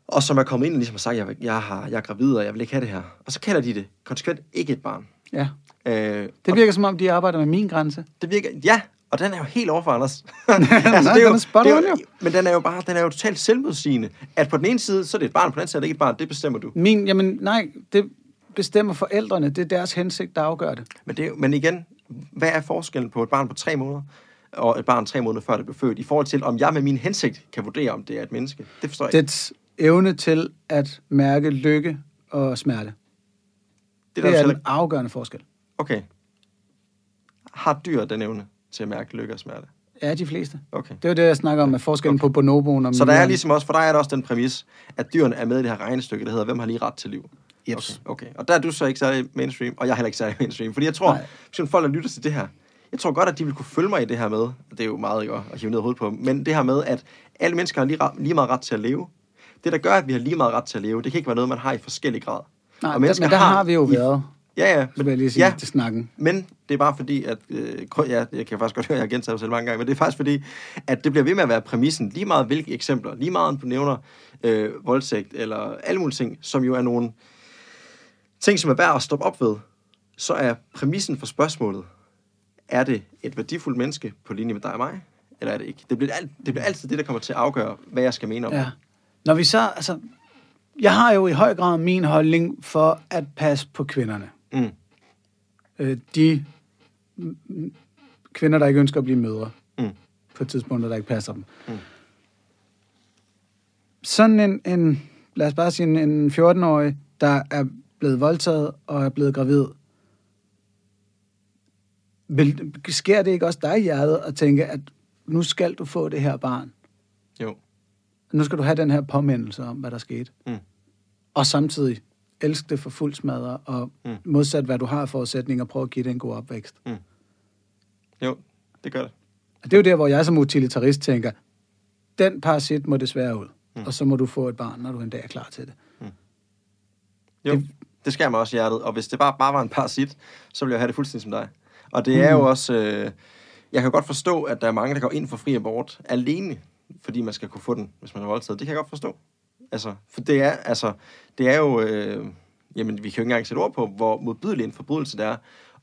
og som er kommet ind og ligesom har sagt, jeg, jeg, har, jeg er gravid, og jeg vil ikke have det her. Og så kalder de det konsekvent ikke et barn. Ja. Øh, Det virker som om, de arbejder med min grænse. det virker, ja, og den er jo helt overfor Anders. Nej, den er spot det er jo, jo. men den er jo bare, den er jo totalt selvmodsigende. At på den ene side, så er det et barn, på den anden side er det ikke et barn, det bestemmer du. Min, jamen nej, det bestemmer forældrene. Det er deres hensigt, der afgør det. Men, det, er jo- men igen, hvad er forskellen på et barn på tre måneder, og et barn tre måneder før det blev født, i forhold til, om jeg med min hensigt kan vurdere, om det er et menneske? Det forstår jeg. Dets evne til at mærke lykke og smerte. Det, Det, der det er selv... den afgørende forskel. Okay. Har dyr den evne til at mærke lykke og smerte? Ja, de fleste. Okay. Det er jo det, jeg snakker om med forskellen på bonoboen og Så der er ligesom også, for dig er der også den præmis, at dyrene er med i det her regnestykke, der hedder, hvem har lige ret til liv? Jeps. Okay, okay. Og der er du så ikke særlig mainstream, og jeg er heller ikke særlig mainstream. Fordi jeg tror, hvis folk, der lytter til det her, jeg tror godt, at de vil kunne følge mig i det her med, det er jo meget ikke at hive ned hovedet på men det her med, at alle mennesker har lige, lige meget ret til at leve, det, der gør, at vi har lige meget ret til at leve, det kan ikke være noget, man har i forskellige grad. Nej, Og mennesker men der har har vi jo været, Ja, ja. så vil jeg lige sige ja, til snakken. men det er bare fordi, at... Øh, ja, jeg kan faktisk godt høre, at jeg har gentaget mig selv mange gange, men det er faktisk fordi, at det bliver ved med at være præmissen, lige meget hvilke eksempler, lige meget om du nævner øh, voldtægt, eller alle mulige ting, som jo er nogle ting, som er værd at stoppe op ved, så er præmissen for spørgsmålet, er det et værdifuldt menneske på linje med dig og mig, eller er det ikke? Det bliver, alt, det bliver altid det, der kommer til at afgøre, hvad jeg skal mene om Ja. Når vi så, altså, jeg har jo i høj grad min holdning for at passe på kvinderne. Mm. Øh, de kvinder, der ikke ønsker at blive mødre Mm. på et tidspunkt, der ikke passer dem. Mm. Sådan en, en, lad os bare sige en, en 14-årig, der er blevet voldtaget og er blevet gravid. Vil, sker det ikke også dig i hjertet at tænke, at nu skal du få det her barn? Jo. Nu skal du have den her påmindelse om, hvad der skete. Mm. Og samtidig elske det for fuld smadre, og Mm. mm. modsat hvad du har forudsætninger, prøve at give det en god opvækst. Jo, det gør det. Og det er jo der, hvor jeg som utilitarist tænker, den parasit må desværre ud, Mm. mm. og så må du få et barn, når du en dag er klar til det. Jo, det, Det- skærer mig også i hjertet. Og hvis det bare, bare var en parasit, så ville jeg have det fuldstændig som dig. Og det er jo også... Øh, jeg kan godt forstå, at der er mange, der går ind for fri abort alene, fordi man skal kunne få den, hvis man er voldtaget. Det kan jeg godt forstå. Altså, for det er, altså, det er jo... Øh, jamen, vi kan jo ikke engang sætte ord på, hvor modbydelig en forbrydelse det er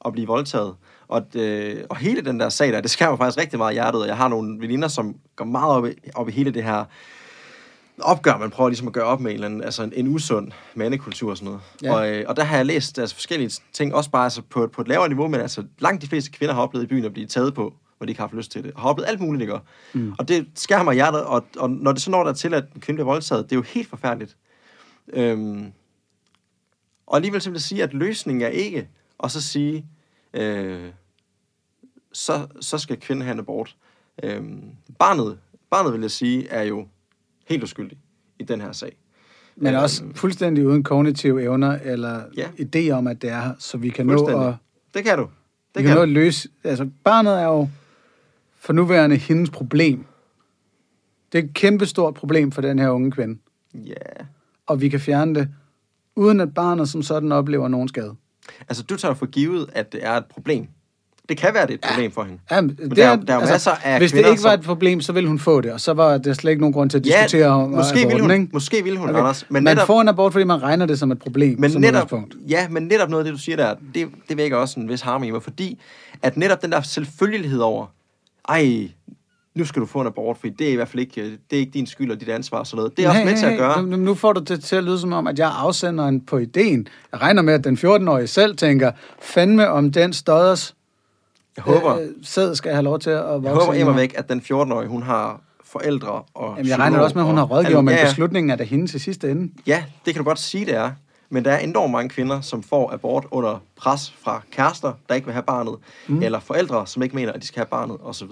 at blive voldtaget. Og, øh, og hele den der sag der, det skærer mig faktisk rigtig meget i hjertet. Og jeg har nogle veninder, som går meget op i, op i hele det her opgør, man prøver ligesom at gøre op med en, eller anden, altså en, en usund mandekultur og sådan noget. Ja. Og, øh, og der har jeg læst altså, forskellige ting, også bare altså, på, på et lavere niveau, men altså langt de fleste kvinder har oplevet i byen at blive taget på, hvor de ikke har haft lyst til det. Og har oplevet alt muligt, ikke? Mm. Og det skærer mig i hjertet, og, og når det så når der til, at en kvinde bliver voldtaget, det er jo helt forfærdeligt. Øhm, og alligevel jeg sige, at løsningen er ikke at så sige, øh, så, så skal kvinden have en abort. Øhm, barnet, barnet, vil jeg sige, er jo helt uskyldig i den her sag. Men Øhm. også fuldstændig uden kognitive evner eller Ja. idé om, at det er her, så vi kan nå at, Det kan du. vi Det kan kan nå at løse... Altså, barnet er jo for nuværende hendes problem. Det er et kæmpestort problem for den her unge kvinde. Ja. Og vi kan fjerne det, uden at barnet som sådan oplever nogen skade. Altså, du tager for givet, at det er et problem. Det kan være, det er et problem for hende. Ja, men det der er der er jo masser af Hvis det kvinder, ikke var et problem, så ville hun få det, og så var der slet ikke nogen grund til at diskutere om måske aborten, vil hun, ikke? måske vil hun, Okay. Anders. Men man netop, får en abort, fordi man regner det som et problem, men som netop, udgangspunkt. ja, men netop noget af det, du siger der, det, det vækker også en vis harme i mig, fordi at netop den der selvfølgelighed over, ej, nu skal du få en abort, fordi det er i hvert fald ikke, det er ikke din skyld og dit ansvar og sådan noget. Det er også med til at gøre. Nu, nu får du det til at lyde som om, at jeg er afsenderen på ideen. Jeg regner med, at den 14-årige selv tænker, fandme om den stodders Jeg håber, øh, sæd skal have lov til at vokse. jeg håber i immer mig. væk, at den 14-årige, hun har forældre og Jamen, jeg regner også med, at hun har rådgiver, men Ja, ja. beslutningen er da hende til sidste ende. Ja, det kan du godt sige, det er. Men der er enormt mange kvinder, som får abort under pres fra kærester, der ikke vil have barnet, mm. eller forældre, som ikke mener, at de skal have barnet, osv.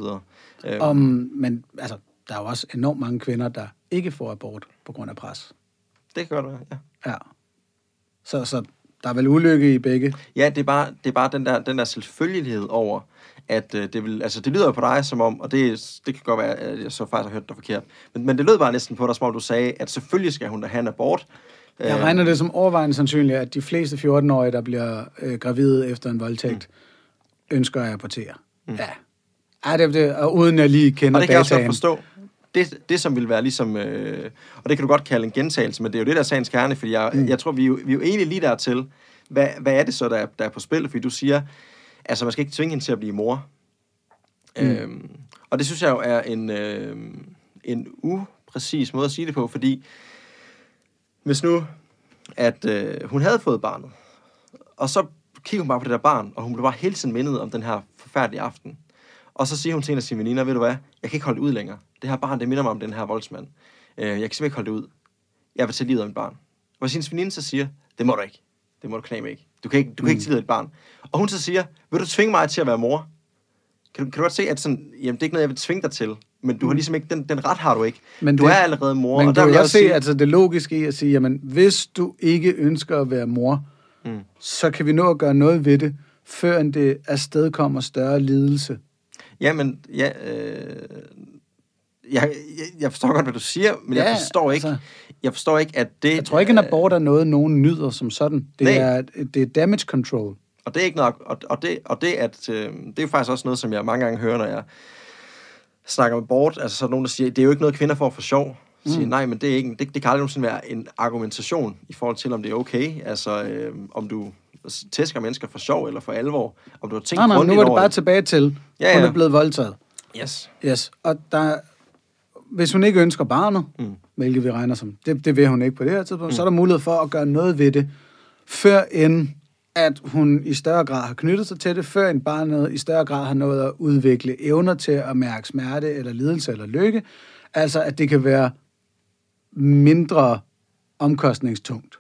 Øh, Om, men altså, der er jo også enormt mange kvinder, der ikke får abort på grund af pres. det godt være, ja. Ja. Så, så der er vel ulykke i begge. Ja, det er bare, det er bare den, der, den der selvfølgelighed over, at øh, det vil, altså det lyder på dig som om, og det, det kan godt være, at jeg så faktisk har hørt dig forkert, men, men det lød bare næsten på dig, som om du sagde, at selvfølgelig skal hun da have en abort. Jeg Øh, regner det som overvejende sandsynligt, at de fleste 14-årige, der bliver øh, gravide efter en voldtægt, mm. ønsker at abortere. Mm. Ja. Ej, det, det, og uden jeg lige kender Og det kan jeg også godt dataen. forstå. Det, det som vil være ligesom, øh, og det kan du godt kalde en gentagelse, men det er jo det, der er sagens kerne, fordi jeg, mm. jeg tror, vi er, jo, vi er jo egentlig lige dertil, hvad, hvad er det så, der er, der er på spil? Fordi du siger, altså man skal ikke tvinge hende til at blive mor. Mm. Øhm, og det synes jeg jo er en, øh, en upræcis måde at sige det på, fordi hvis nu, at øh, hun havde fået barnet, og så kigger hun bare på det der barn, og hun blev bare hele tiden mindet om den her forfærdelige aften. Og så siger hun til en af sine veninder, ved du hvad, jeg kan ikke holde det ud længere. Det her barn, det minder mig om den her voldsmand. Øh, jeg kan simpelthen ikke holde det ud. Jeg vil tage livet af mit barn. Og sin veninde så siger, det må du ikke. Det må du knæme ikke. Du kan ikke, du kan ikke tage livet af et barn. Og hun så siger, vil du tvinge mig til at være mor? Kan du, kan du godt se, at sådan, jamen, det er ikke noget, jeg vil tvinge dig til. Men du har ligesom ikke, den, den ret har du ikke. Mm. Men du det- er allerede mor. Men og der vil kan jeg også se, sige, altså det logiske i at sige, jamen, hvis du ikke ønsker at være mor, Mm. så kan vi nå at gøre noget ved det, før det afsted kommer større lidelse. Jamen, ja, øh, jeg, jeg forstår godt, hvad du siger, men ja, Ja, jeg forstår ikke, altså- jeg forstår ikke, at det... Jeg tror ikke, en abort er noget, nogen nyder som sådan. Det, Nej. er, det er damage control. Og det er ikke nok, og, og, det, og det, at, øh, det er faktisk også noget, som jeg mange gange hører, når jeg snakker om abort. Altså så er nogen, der siger, det er jo ikke noget, kvinder får for sjov. Jeg siger, nej, men det, er ikke, det, det kan aldrig nogensinde være en argumentation i forhold til, om det er okay. Altså, øh, om du tæsker mennesker for sjov eller for alvor. Om du har tænkt Nej, nej, nu er det bare tilbage til, Ja, hun ja. er blevet voldtaget. Yes. Yes, og der, hvis hun ikke ønsker barnet, Mm. mm. hvilket vi regner som, det, det vil hun ikke på det her tidspunkt, mm. så er der mulighed for at gøre noget ved det, før end at hun i større grad har knyttet sig til det, før end barnet i større grad har nået at udvikle evner til at mærke smerte eller lidelse eller lykke. Altså, at det kan være mindre omkostningstungt,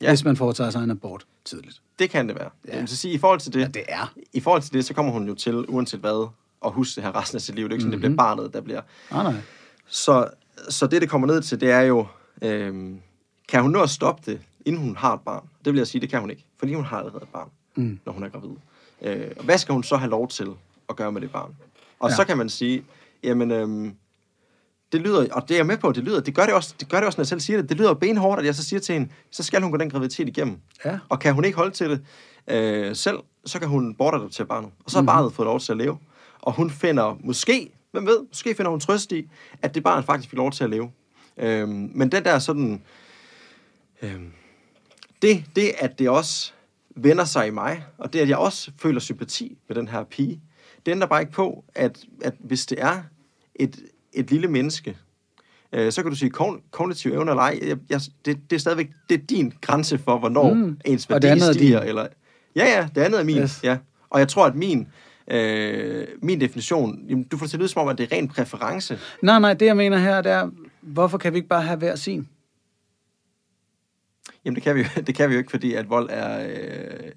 Ja. hvis man foretager sig en abort tidligt. Det kan det være. Ja. Ja. Jeg vil så sige, i forhold til det, Ja, det er. i forhold til det, så kommer hun jo til, uanset hvad, at huske det her resten af sit liv. Det er ikke sådan, mm-hmm. det bliver barnet, der bliver Nej, nej. Så, så det, det kommer ned til, det er jo, øhm, kan hun nå at stoppe det, inden hun har et barn? Det vil jeg sige, det kan hun ikke, fordi hun har allerede et barn, Mm. når hun er gravid. Øh, og hvad skal hun så have lov til at gøre med det barn? Og Ja. så kan man sige, jamen, øhm, det lyder, og det er jeg med på, det lyder, det gør det også, det gør det også, når jeg selv siger det, det lyder benhårdt, at jeg så siger til hende, så skal hun gå den graviditet igennem. Ja. Og kan hun ikke holde til det øh, selv, så kan hun bortadoptere barnet. Og så har Mhm. barnet fået lov til at leve. Og hun finder måske, hvem ved, måske finder hun trøst i, at det barn faktisk fik lov til at leve. Øhm, men den der sådan... Øhm, det, det, at det også vender sig i mig, og det, at jeg også føler sympati med den her pige, det ændrer bare ikke på, at, at hvis det er et, et lille menneske, øh, så kan du sige kogn, kognitiv evne eller ej. Jeg, jeg, det, det er stadigvæk det er din grænse for, hvornår Mm. ens Og værdi det andet er stiger. Eller, ja, ja, det andet er min. Yes. Ja. Og jeg tror, at min, øh, min definition, jamen, du får det til at lyde som om, at det er ren præference. Nej, nej, det jeg mener her, det er, hvorfor kan vi ikke bare have hver sin? Jamen, det kan vi, jo- det kan vi jo ikke, fordi at vold er... Øh,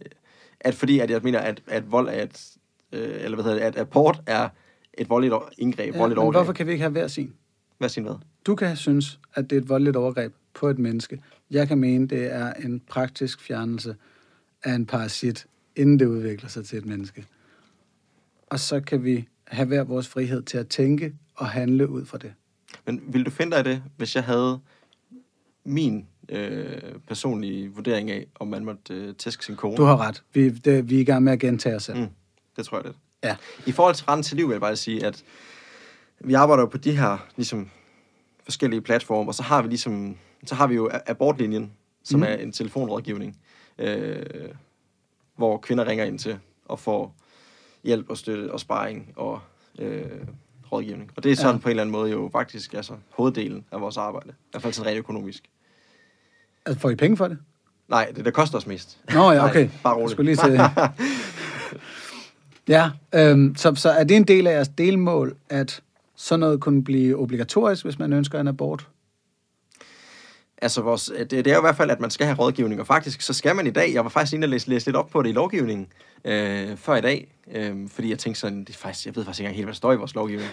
at fordi at jeg mener, at, at vold er et... Øh, eller hvad hedder det, at abort er et voldeligt indgreb, Ja, voldeligt overgreb. hvorfor kan vi ikke have hver sin? Hvad siger hvad? Du kan synes, at det er et voldeligt overgreb på et menneske. Jeg kan mene, det er en praktisk fjernelse af en parasit, inden det udvikler sig til et menneske. Og så kan vi have hver vores frihed til at tænke og handle ud fra det. Men vil du finde dig det, hvis jeg havde min øh, personlige vurdering af, om man måtte øh, tæske sin kone? Du har ret. Vi, det, vi er i gang med at gentage os selv. Mm, det tror jeg lidt. Ja. I forhold til retten til liv vil jeg bare sige, at vi arbejder jo på de her ligesom, forskellige platforme, og så har vi ligesom, så har vi jo abortlinjen, som Mm. er en telefonrådgivning, øh, hvor kvinder ringer ind til og får hjælp og støtte og sparring og øh, rådgivning. Og det er sådan ja. på en eller anden måde jo faktisk altså, hoveddelen af vores arbejde. I hvert fald sådan rent økonomisk. Altså, får I penge for det? Nej, det der koster os mest. Nå ja, okay. Nej, bare Jeg roligt. skulle lige til... Ja, øhm, så, så er det en del af jeres delmål, at sådan noget kunne blive obligatorisk, hvis man ønsker en abort? Altså, vores, det, det er jo i hvert fald, at man skal have rådgivning, og faktisk, så skal man i dag, jeg var faktisk inde og læse, læse lidt op på det i lovgivningen, øh, før i dag, øh, fordi jeg tænkte sådan, det er faktisk, jeg ved faktisk ikke engang helt, hvad der står i vores lovgivning.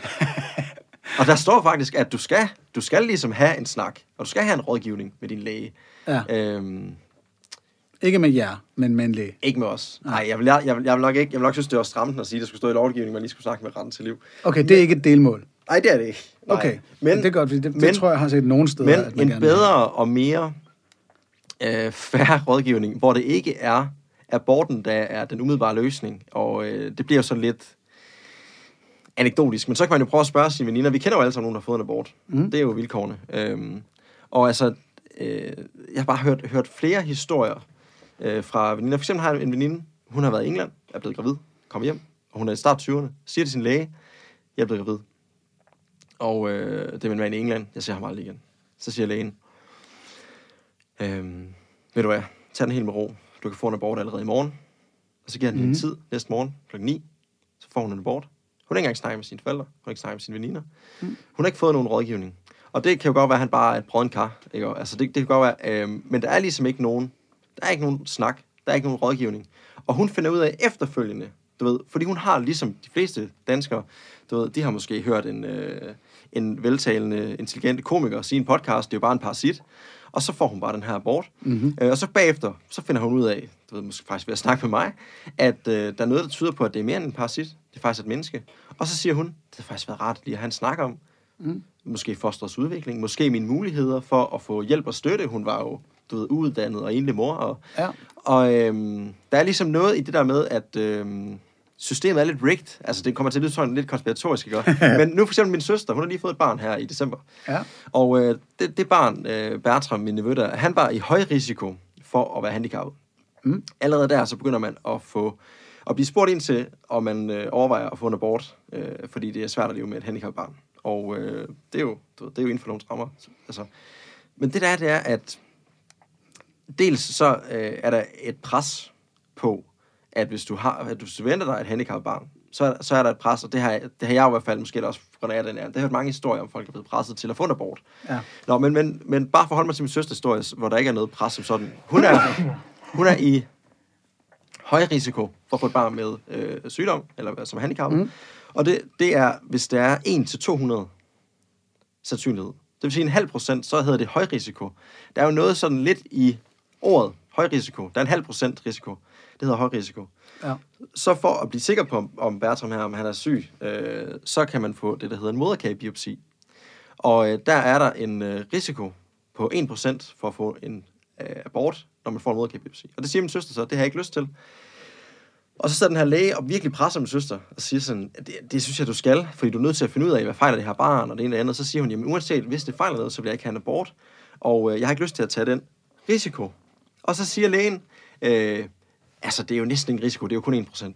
og der står faktisk, at du skal, du skal ligesom have en snak, og du skal have en rådgivning med din læge. Ja. Øh, Ikke med jer, men med en læge. ikke med os. Nej, jeg vil, jeg, jeg, vil, jeg vil nok ikke, jeg vil nok synes, det var stramt at sige, at der skulle stå i lovgivningen, man lige skulle snakke med retten til liv. Okay, det er ikke et delmål. Nej, det er det ikke. Nej. Okay, men, det er godt, det, det men- tror jeg har set nogen steder. at Men man en gerne vil bedre og mere øh, færre rådgivning, hvor det ikke er aborten, der er den umiddelbare løsning. Og øh, det bliver jo sådan lidt anekdotisk. Men så kan man jo prøve at spørge sine veninder. Vi kender jo alle sammen nogen, der har fået en abort. Mm. Det er jo vilkårene. Øhm, og altså, øh, jeg har bare hørt, hørt flere historier øh, fra veninder. For eksempel har jeg en veninde, hun har været i England, er blevet gravid, kom hjem, og hun er i start 20'erne, siger til sin læge, jeg er blevet gravid. Og øh, det er min mand i England, jeg ser ham aldrig igen. Så siger lægen, øhm, ved du hvad, tag den helt med ro. Du kan få en abort allerede i morgen. Og så giver han mm. Mhm. en tid næste morgen kl. 9. Så får hun en abort. Hun har ikke engang snakket med sine forældre. Hun har ikke snakket med sine veninder. Mm. Hun har ikke fået nogen rådgivning. Og det kan jo godt være, at han bare er et brødent kar. Ikke? Altså, det, det kan godt være. Øhm, men der er ligesom ikke nogen, der er ikke nogen snak. Der er ikke nogen rådgivning. Og hun finder ud af efterfølgende, du ved, fordi hun har ligesom de fleste danskere, du ved, de har måske hørt en, øh, en veltalende, intelligent komiker sige en podcast, det er jo bare en parasit. Og og så får hun bare den her abort. Mm-hmm. Øh, og så bagefter, så finder hun ud af, du ved, måske faktisk ved at snakke med mig, at øh, der er noget, der tyder på, at det er mere end en parasit. Det er faktisk et menneske. Og så siger hun, det har faktisk været rart lige at have en snak om, mm. Måske fosterets udvikling, måske mine muligheder for at få hjælp og støtte. Hun var jo du ved, uuddannet og enlig mor. Og, Ja. og øhm, der er ligesom noget i det der med, at øhm, systemet er lidt rigged. Altså, det kommer til at lyde sådan lidt konspiratorisk, ikke? Men nu for eksempel min søster, hun har lige fået et barn her i december. Ja. Og øh, det, det barn, øh, Bertram, min nevø der, han var i høj risiko for at være handicappet. Mm. Allerede der, så begynder man at få at blive spurgt ind til, om man øh, overvejer at få en abort, øh, fordi det er svært at leve med et handicappet barn. Og øh, det, er jo, det er jo inden for nogle rammer. Altså. Men det der er, det er, at dels så øh, er der et pres på, at hvis du har, at du venter dig et handicappet barn, så er, så er der et pres, og det har, det har jeg jo i hvert fald måske også på grund af den her. Det har hørt mange historier om folk, der er blevet presset til at få en abort. Ja. Nå, men, men, men bare for at holde mig til min søsters historie, hvor der ikke er noget pres som sådan. Hun er, hun er i høj risiko for at få et barn med øh, sygdom, eller som handicap. Mm. Og det, det er, hvis der er 1-200 sandsynlighed. Det vil sige en halv procent, så hedder det høj risiko. Der er jo noget sådan lidt i ordet høj risiko. Der er en halv procent risiko. Det hedder høj risiko. Ja. Så for at blive sikker på, om- om Bertram her, om han er syg, øh, så kan man få det, der hedder en moderkagebiopsi. Og øh, der er der en øh, risiko på 1% for at få en øh, abort, når man får en moderkagebiopsi. Og det siger min søster så, det har jeg ikke lyst til. Og så sidder den her læge og virkelig presser min søster og siger sådan, det, det synes jeg, du skal, fordi du er nødt til at finde ud af, hvad fejler det her barn, og det ene og det andet. Så siger hun, jamen uanset hvis det fejler noget, så vil jeg ikke have en abort. Og øh, jeg har ikke lyst til at tage den risiko. Og så siger lægen, øh, altså det er jo næsten ingen risiko, det er jo kun 1%.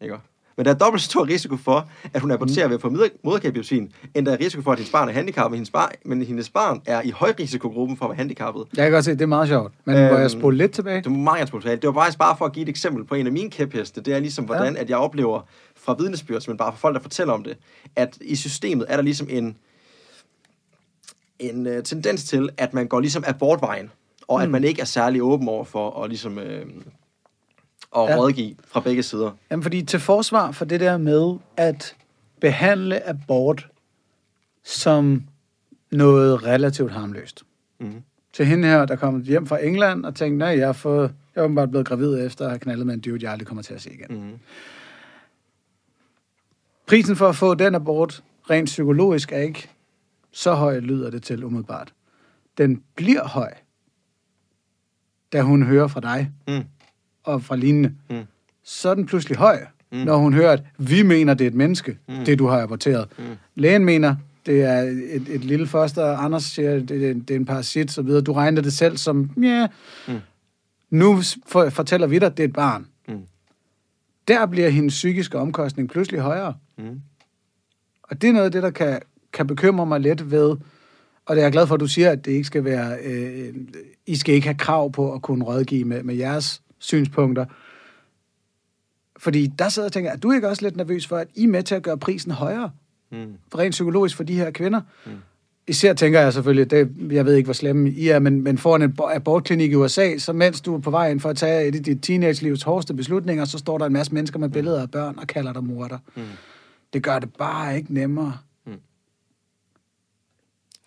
Ikke? Men der er dobbelt så stor risiko for, at hun aborterer ved at få moderkagebiopsien, end der er risiko for, at hendes barn er handicappet, men hendes, bar, men hendes barn er i højrisikogruppen for at være handicappet. Jeg kan godt se, det er meget sjovt. Men øhm, må jeg Øhm, spole lidt tilbage? Du må meget gerne spole tilbage. Det var faktisk bare for at give et eksempel på en af mine kæpheste. Det er ligesom, hvordan ja. at jeg oplever fra vidnesbyrd, men bare fra folk, der fortæller om det, at i systemet er der ligesom en, en uh, tendens til, at man går ligesom abortvejen, og mm. at man ikke er særlig åben over for at ligesom... Øh, og Ja. rådgive fra begge sider. Jamen, fordi til forsvar for det der med at behandle abort som noget relativt harmløst. Mhm. Til hende her, der kom hjem fra England og tænkte, nej, jeg, har fået, jeg er åbenbart blevet gravid efter at have knaldet med en dude, jeg aldrig kommer til at se igen. Mm. Prisen for at få den abort, rent psykologisk, er ikke så høj, lyder det til umiddelbart. Den bliver høj, da hun hører fra dig Mm. Og fra lignende. Mm. Så er den pludselig høj, mm. når hun hører, at vi mener, det er et menneske, mm. det du har aborteret. Mm. Lægen mener, det er et, et lille foster. Anders siger, det, det, er en- det er en parasit, så videre. Du regner det selv som, ja. Mm. Nu for, fortæller vi dig, det er et barn. Mm. Der bliver hendes psykiske omkostning pludselig højere. Mm. Og det er noget af det, der kan, kan bekymre mig lidt ved, og det er jeg glad for, at du siger, at det ikke skal være, øh, I skal ikke have krav på at kunne rådgive med, med jeres synspunkter. Fordi der sidder og tænker, er du ikke også lidt nervøs for, at I er med til at gøre prisen højere? Mm. For rent psykologisk for de her kvinder. Mm. Især tænker jeg selvfølgelig, det, jeg ved ikke, hvor slemme I er, men, men foran en bo- abortklinik i USA, så mens du er på vej ind for at tage et af dit teenage-livs hårdeste beslutninger, så står der en masse mennesker med billeder af børn og kalder dig morder. Mm. Det gør det bare ikke nemmere.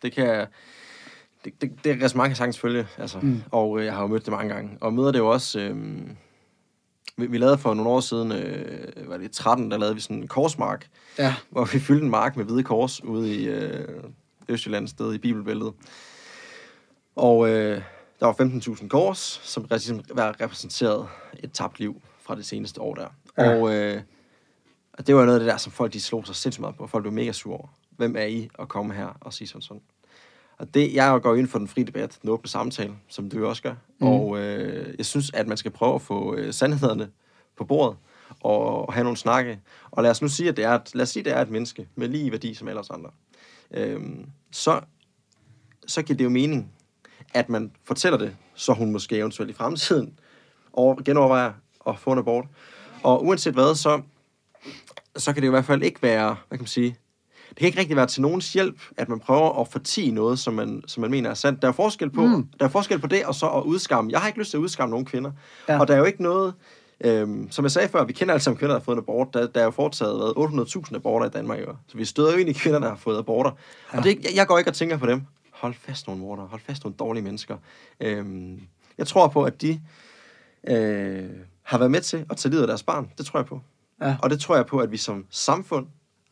Det kan det, det, det er mange sagtens følge, altså. Mm. Og øh, jeg har jo mødt det mange gange. Og møder det jo også... Øh, vi, vi lavede for nogle år siden, øh, var det i 13, der lavede vi sådan en korsmark, Ja. hvor vi fyldte en mark med hvide kors ude i øh, Østjylland sted i Bibelbæltet. Og øh, der var 15.000 kors, som ligesom var repræsenteret et tabt liv fra det seneste år der. Ja. Og, øh, og det var noget af det der, som folk de slog sig sindssygt meget på. Folk blev mega sure over. Hvem er I at komme her og sige sådan sådan? Og det, jeg går ind for den frie debat, den åbne samtale, som du også gør. Mm. Og øh, jeg synes, at man skal prøve at få øh, sandhederne på bordet og, og have nogle snakke. Og lad os nu sige, at det er et, lad os sige, at det er et menneske med lige værdi som alle os andre. Øhm, så, så giver det jo mening, at man fortæller det, så hun måske eventuelt i fremtiden over, genovervejer at få en abort. Og uanset hvad, så, så kan det jo i hvert fald ikke være, hvad kan man sige, det kan ikke rigtig være til nogens hjælp, at man prøver at fortige noget, som man, som man mener er sandt. Der er forskel på, mm. der er forskel på det, og så at udskamme. Jeg har ikke lyst til at udskamme nogen kvinder. Ja. Og der er jo ikke noget, øhm, som jeg sagde før, vi kender alle sammen kvinder, der har fået en abort. Der, der er jo foretaget hvad, 800.000 aborter i Danmark. Jo. Så vi støder jo ind i kvinder, der har fået aborter. Ja. Og det, jeg, jeg går ikke og tænker på dem. hold fast nogle mordere, hold fast nogle dårlige mennesker. Øhm, jeg tror på, at de øh, har været med til at tage livet af deres barn. Det tror jeg på. Ja. Og det tror jeg på, at vi som samfund,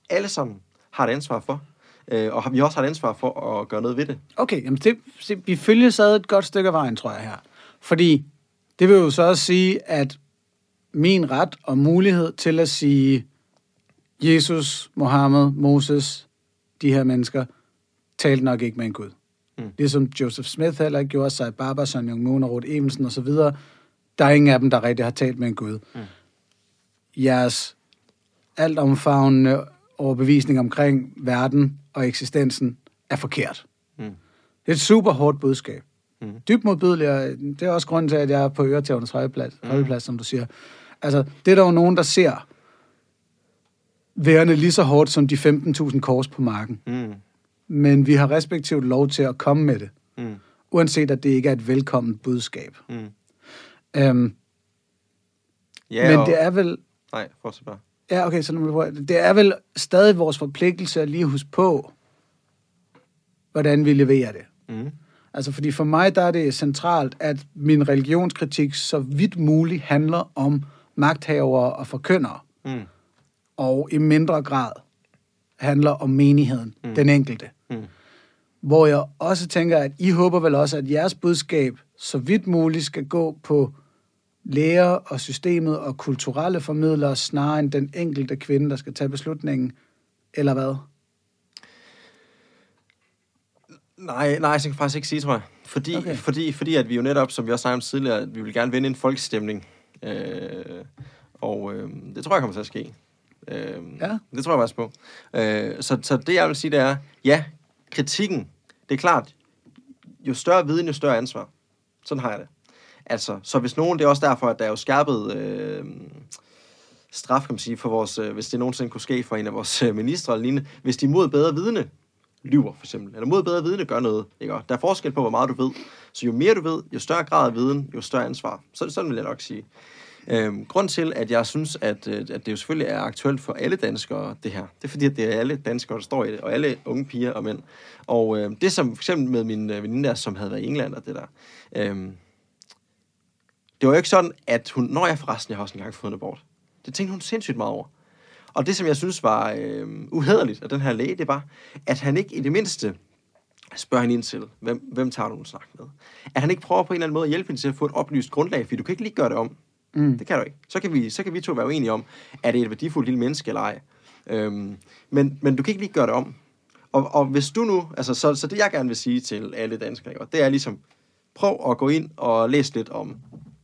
alle sammen, har et ansvar for. Øh, og har- vi også har et ansvar for at gøre noget ved det. Okay, jamen det, det, vi følger sad et godt stykke af vejen, tror jeg her. Fordi det vil jo så også sige, at min ret og mulighed til at sige, Jesus, Mohammed, Moses, de her mennesker, talte nok ikke med en Gud. Mm. Ligesom Joseph Smith heller ikke gjorde, sig Baba, Son Jung Moon og Ruth Evensen osv., der er ingen af dem, der rigtig har talt med en Gud. Mm. Jeres altomfavnende overbevisning omkring verden og eksistensen er forkert. Mm. Det er et super hårdt budskab. Mm. Dybt modbydeligt, og det er også grunden til, at jeg er på øretævnes højplads, mm. højplads, som du siger. Altså, det er der jo nogen, der ser værende lige så hårdt som de 15.000 kors på marken. Mm. Men vi har respektivt lov til at komme med det, Mm. uanset at det ikke er et velkomment budskab. Mm. Øhm, Ja, men og... det er vel... Nej, fortsæt bare. Ja, okay, så nu må vi prøve. Det er vel stadig vores forpligtelse at lige huske på, hvordan vi leverer det. Mm. Altså, fordi for mig, der er det centralt, at min religionskritik så vidt muligt handler om magthavere og forkyndere, Mm. og i mindre grad handler om menigheden, mm. den enkelte. Mm. Hvor jeg også tænker, at I håber vel også, at jeres budskab så vidt muligt skal gå på læger og systemet og kulturelle formidlere, snarere end den enkelte kvinde, der skal tage beslutningen, eller hvad? Nej, nej, jeg kan faktisk ikke sige, tror jeg. Fordi. Okay. fordi, fordi at vi jo netop, som vi også snakkede om tidligere, at vi vil gerne vinde en folkestemning. Øh, og øh, det tror jeg kommer til at ske. Øh, Ja. Det tror jeg faktisk på. Øh, så, så det jeg vil sige, det er, ja, kritikken, det er klart, jo større viden, jo større ansvar. Sådan har jeg det. Altså, så hvis nogen, det er også derfor, at der er jo skærpet øh, straf, kan man sige, for vores, øh, hvis det nogensinde kunne ske for en af vores øh, ministre eller lignende, hvis de mod bedre vidne lyver, for eksempel, eller mod bedre vidne gør noget. Ikke? Og Der er forskel på, hvor meget du ved. Så jo mere du ved, jo større grad af viden, jo større ansvar. Så, sådan vil jeg nok sige. Øhm, grund til, at jeg synes, at, øh, at det jo selvfølgelig er aktuelt for alle danskere, det her, det er fordi, at det er alle danskere, der står i det, og alle unge piger og mænd. Og øh, det som for eksempel med min øh, veninde der, som havde været i England og det der, øh, det var jo ikke sådan, at hun, når jeg forresten, jeg har også engang fået en abort, det tænkte hun sindssygt meget over. Og det, som jeg synes var øh, uhederligt af den her læge, det var, at han ikke i det mindste spørger hende ind til, hvem, hvem tager du en snak med? At han ikke prøver på en eller anden måde at hjælpe hende til at få et oplyst grundlag, fordi du kan ikke lige gøre det om. Mm. Det kan du ikke. Så kan vi, så kan vi to være uenige om, er det et værdifuldt lille menneske eller ej. Øhm, men, men du kan ikke lige gøre det om. Og, og hvis du nu, altså så, så det jeg gerne vil sige til alle danskere, det er ligesom, prøv at gå ind og læse lidt om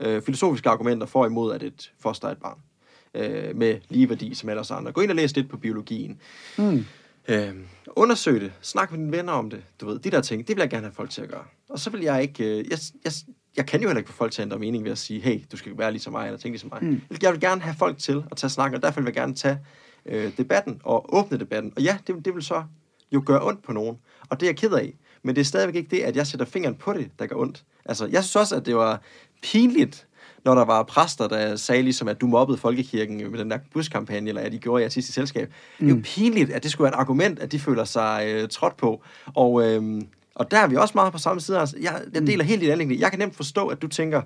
øh, filosofiske argumenter for og imod, at et foster er et barn. Øh, med lige værdi som ellers andre. Gå ind og læs lidt på biologien. Mm. Øh, undersøg det. Snak med dine venner om det. Du ved, de der ting, det vil jeg gerne have folk til at gøre. Og så vil jeg ikke... Øh, jeg, jeg, jeg kan jo heller ikke få folk til at ændre mening ved at sige, hey, du skal være ligesom mig, eller tænke ligesom mig. Mm. Jeg vil gerne have folk til at tage snakken, og derfor vil jeg gerne tage øh, debatten og åbne debatten. Og ja, det, det vil så jo gøre ondt på nogen. Og det er jeg ked af. Men det er stadigvæk ikke det, at jeg sætter fingeren på det, der gør ondt. Altså, jeg synes også, at det var pinligt, når der var præster, der sagde ligesom, at du mobbede folkekirken med den der buskampagne, eller at de gjorde i artistisk selskab. Mm. Det er jo pinligt, at det skulle være et argument, at de føler sig øh, trådt på. Og, øh, og der er vi også meget på samme side. Altså, jeg, jeg deler helt dit anlæggende. Jeg kan nemt forstå, at du tænker,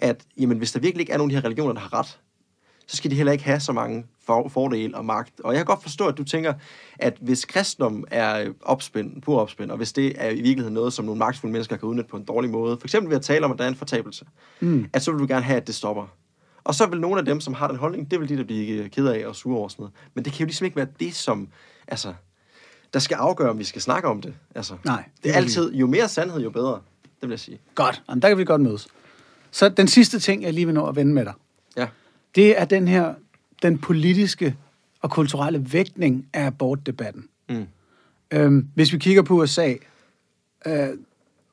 at jamen, hvis der virkelig ikke er nogen af de her religioner, der har ret, så skal de heller ikke have så mange for, fordele og magt. Og jeg kan godt forstå, at du tænker, at hvis kristendom er opspind, pur opspind, og hvis det er i virkeligheden noget, som nogle magtfulde mennesker kan udnytte på en dårlig måde, for eksempel ved at tale om, at der er en fortabelse, Mm. at så vil du gerne have, at det stopper. Og så vil nogle af dem, som har den holdning, det vil de der blive ked af og sure over sådan noget. Men det kan jo ligesom ikke være det, som, altså, der skal afgøre, om vi skal snakke om det. Altså, Nej, det det er altid, jo mere sandhed, jo bedre. Det vil jeg sige. Godt, Jamen, der kan vi godt mødes. Så den sidste ting, jeg lige vil nå at vende med dig, Ja. Det er den her, den politiske og kulturelle vægtning af abortdebatten. Mm. Øhm, hvis vi kigger på USA, øh,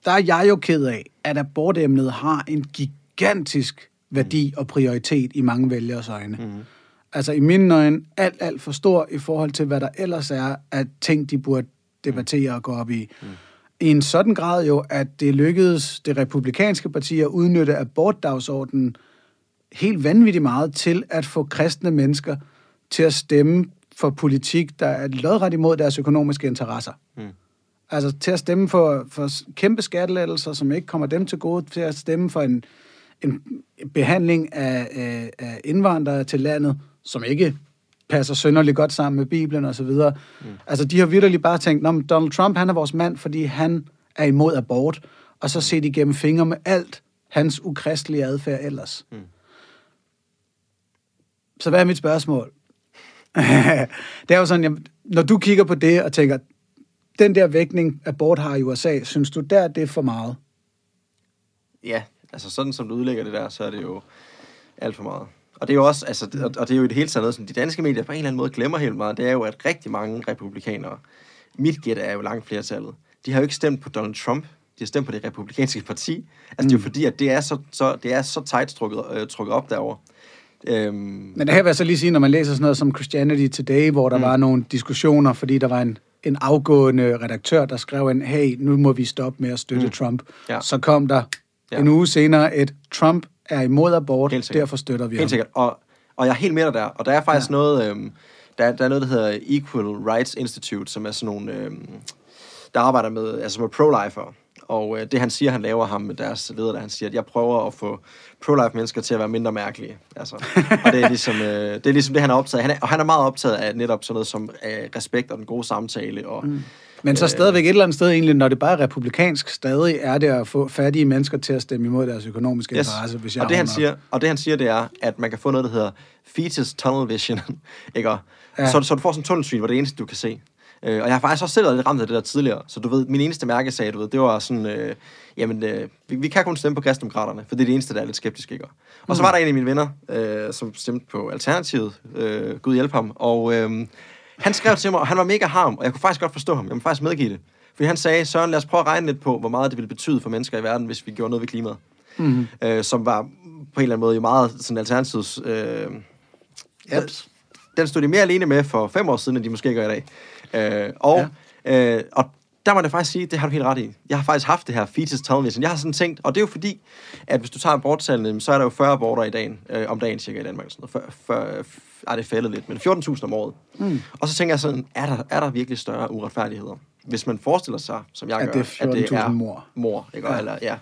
der er jeg jo ked af, at abortemnet har en gigantisk værdi og prioritet i mange vælgeres øjne. Mm. Altså i mine øjne alt, alt for stor i forhold til, hvad der ellers er af ting, de burde debattere og gå op i. Mm. I en sådan grad jo, at det lykkedes det republikanske parti at udnytte abortdagsordenen helt vanvittigt meget til at få kristne mennesker til at stemme for politik, der er lodret imod deres økonomiske interesser. Mm. Altså til at stemme for, for kæmpe skattelettelser, som ikke kommer dem til gode, til at stemme for en, en behandling af, af, af indvandrere til landet, som ikke passer sønderligt godt sammen med Bibelen osv. Mm. Altså, de har virkelig bare tænkt, Nå, Donald Trump, han er vores mand, fordi han er imod abort, og så set igennem fingre med alt hans ukristelige adfærd ellers. Mm. Så hvad er mit spørgsmål? det er jo sådan, jamen, når du kigger på det og tænker, den der vægtning, abort har i USA, synes du der, det er for meget? Ja, altså sådan som du udlægger det der, så er det jo alt for meget. Og det er jo også, altså, og, det er jo i det hele taget noget, som de danske medier på en eller anden måde glemmer helt meget, det er jo, at rigtig mange republikanere, mit gæt er jo langt flertallet, de har jo ikke stemt på Donald Trump, de har stemt på det republikanske parti. Altså, mm. det er jo fordi, at det er så, så, det er så tight trukket, øh, trukket op derovre. Øhm, Men det her vil jeg så lige sige, når man læser sådan noget som Christianity Today, hvor der mm. var nogle diskussioner, fordi der var en, en afgående redaktør, der skrev en, hey, nu må vi stoppe med at støtte mm. Trump. Ja. Så kom der ja. en uge senere et, Trump er imod abort, derfor støtter vi Helt ham. sikkert, og, og jeg er helt med dig der. Og der er faktisk ja. noget, øhm, der, der er noget, der hedder Equal Rights Institute, som er sådan nogle, øhm, der arbejder med, altså med pro-lifer. Og øh, det han siger, han laver ham med deres leder, der han siger, at jeg prøver at få pro-life mennesker til at være mindre mærkelige. Altså, og det er, ligesom, øh, det er ligesom det, han er optaget af. Han er, og han er meget optaget af netop sådan noget som øh, respekt og den gode samtale. Og, mm. Men så stadigvæk et eller andet sted egentlig, når det bare er republikansk, stadig er det at få fattige mennesker til at stemme imod deres økonomiske yes. interesse, hvis jeg og det, han siger, og det han siger, det er, at man kan få noget, der hedder fetus tunnel vision. ikke? Ja. Så, så du får sådan en tunnelsyn, hvor det eneste, du kan se. Øh, og jeg har faktisk også selv været lidt ramt af det der tidligere. Så du ved, min eneste mærkesag, du ved, det var sådan, øh, jamen, øh, vi, vi kan kun stemme på kristendemokraterne, for det er det eneste, der er lidt skeptisk, ikke? Og mm. så var der en af mine venner, øh, som stemte på Alternativet, øh, Gud hjælp ham, og øh, han skrev til mig, og han var mega harm, og jeg kunne faktisk godt forstå ham, jeg må faktisk medgive det. Fordi han sagde, Søren, lad os prøve at regne lidt på, hvor meget det ville betyde for mennesker i verden, hvis vi gjorde noget ved klimaet. Mm. Øh, som var på en eller anden måde jo meget sådan Alternativets... Øh, yep. Den stod de mere alene med for fem år siden, end de måske gør i dag. Øh, og, ja. øh, og der må jeg faktisk sige, det har du helt ret i. Jeg har faktisk haft det her fetus television. Jeg har sådan tænkt, og det er jo fordi, at hvis du tager aborttallene, så er der jo 40 aborter i dagen, øh, om dagen cirka i Danmark. Sådan noget. For, for, ej, det faldet lidt, men 14.000 om året. Mm. Og så tænker jeg sådan, er der, er der virkelig større uretfærdigheder? Hvis man forestiller sig, som jeg at gør, det at det er mor, mor ikke? Ja. eller ja,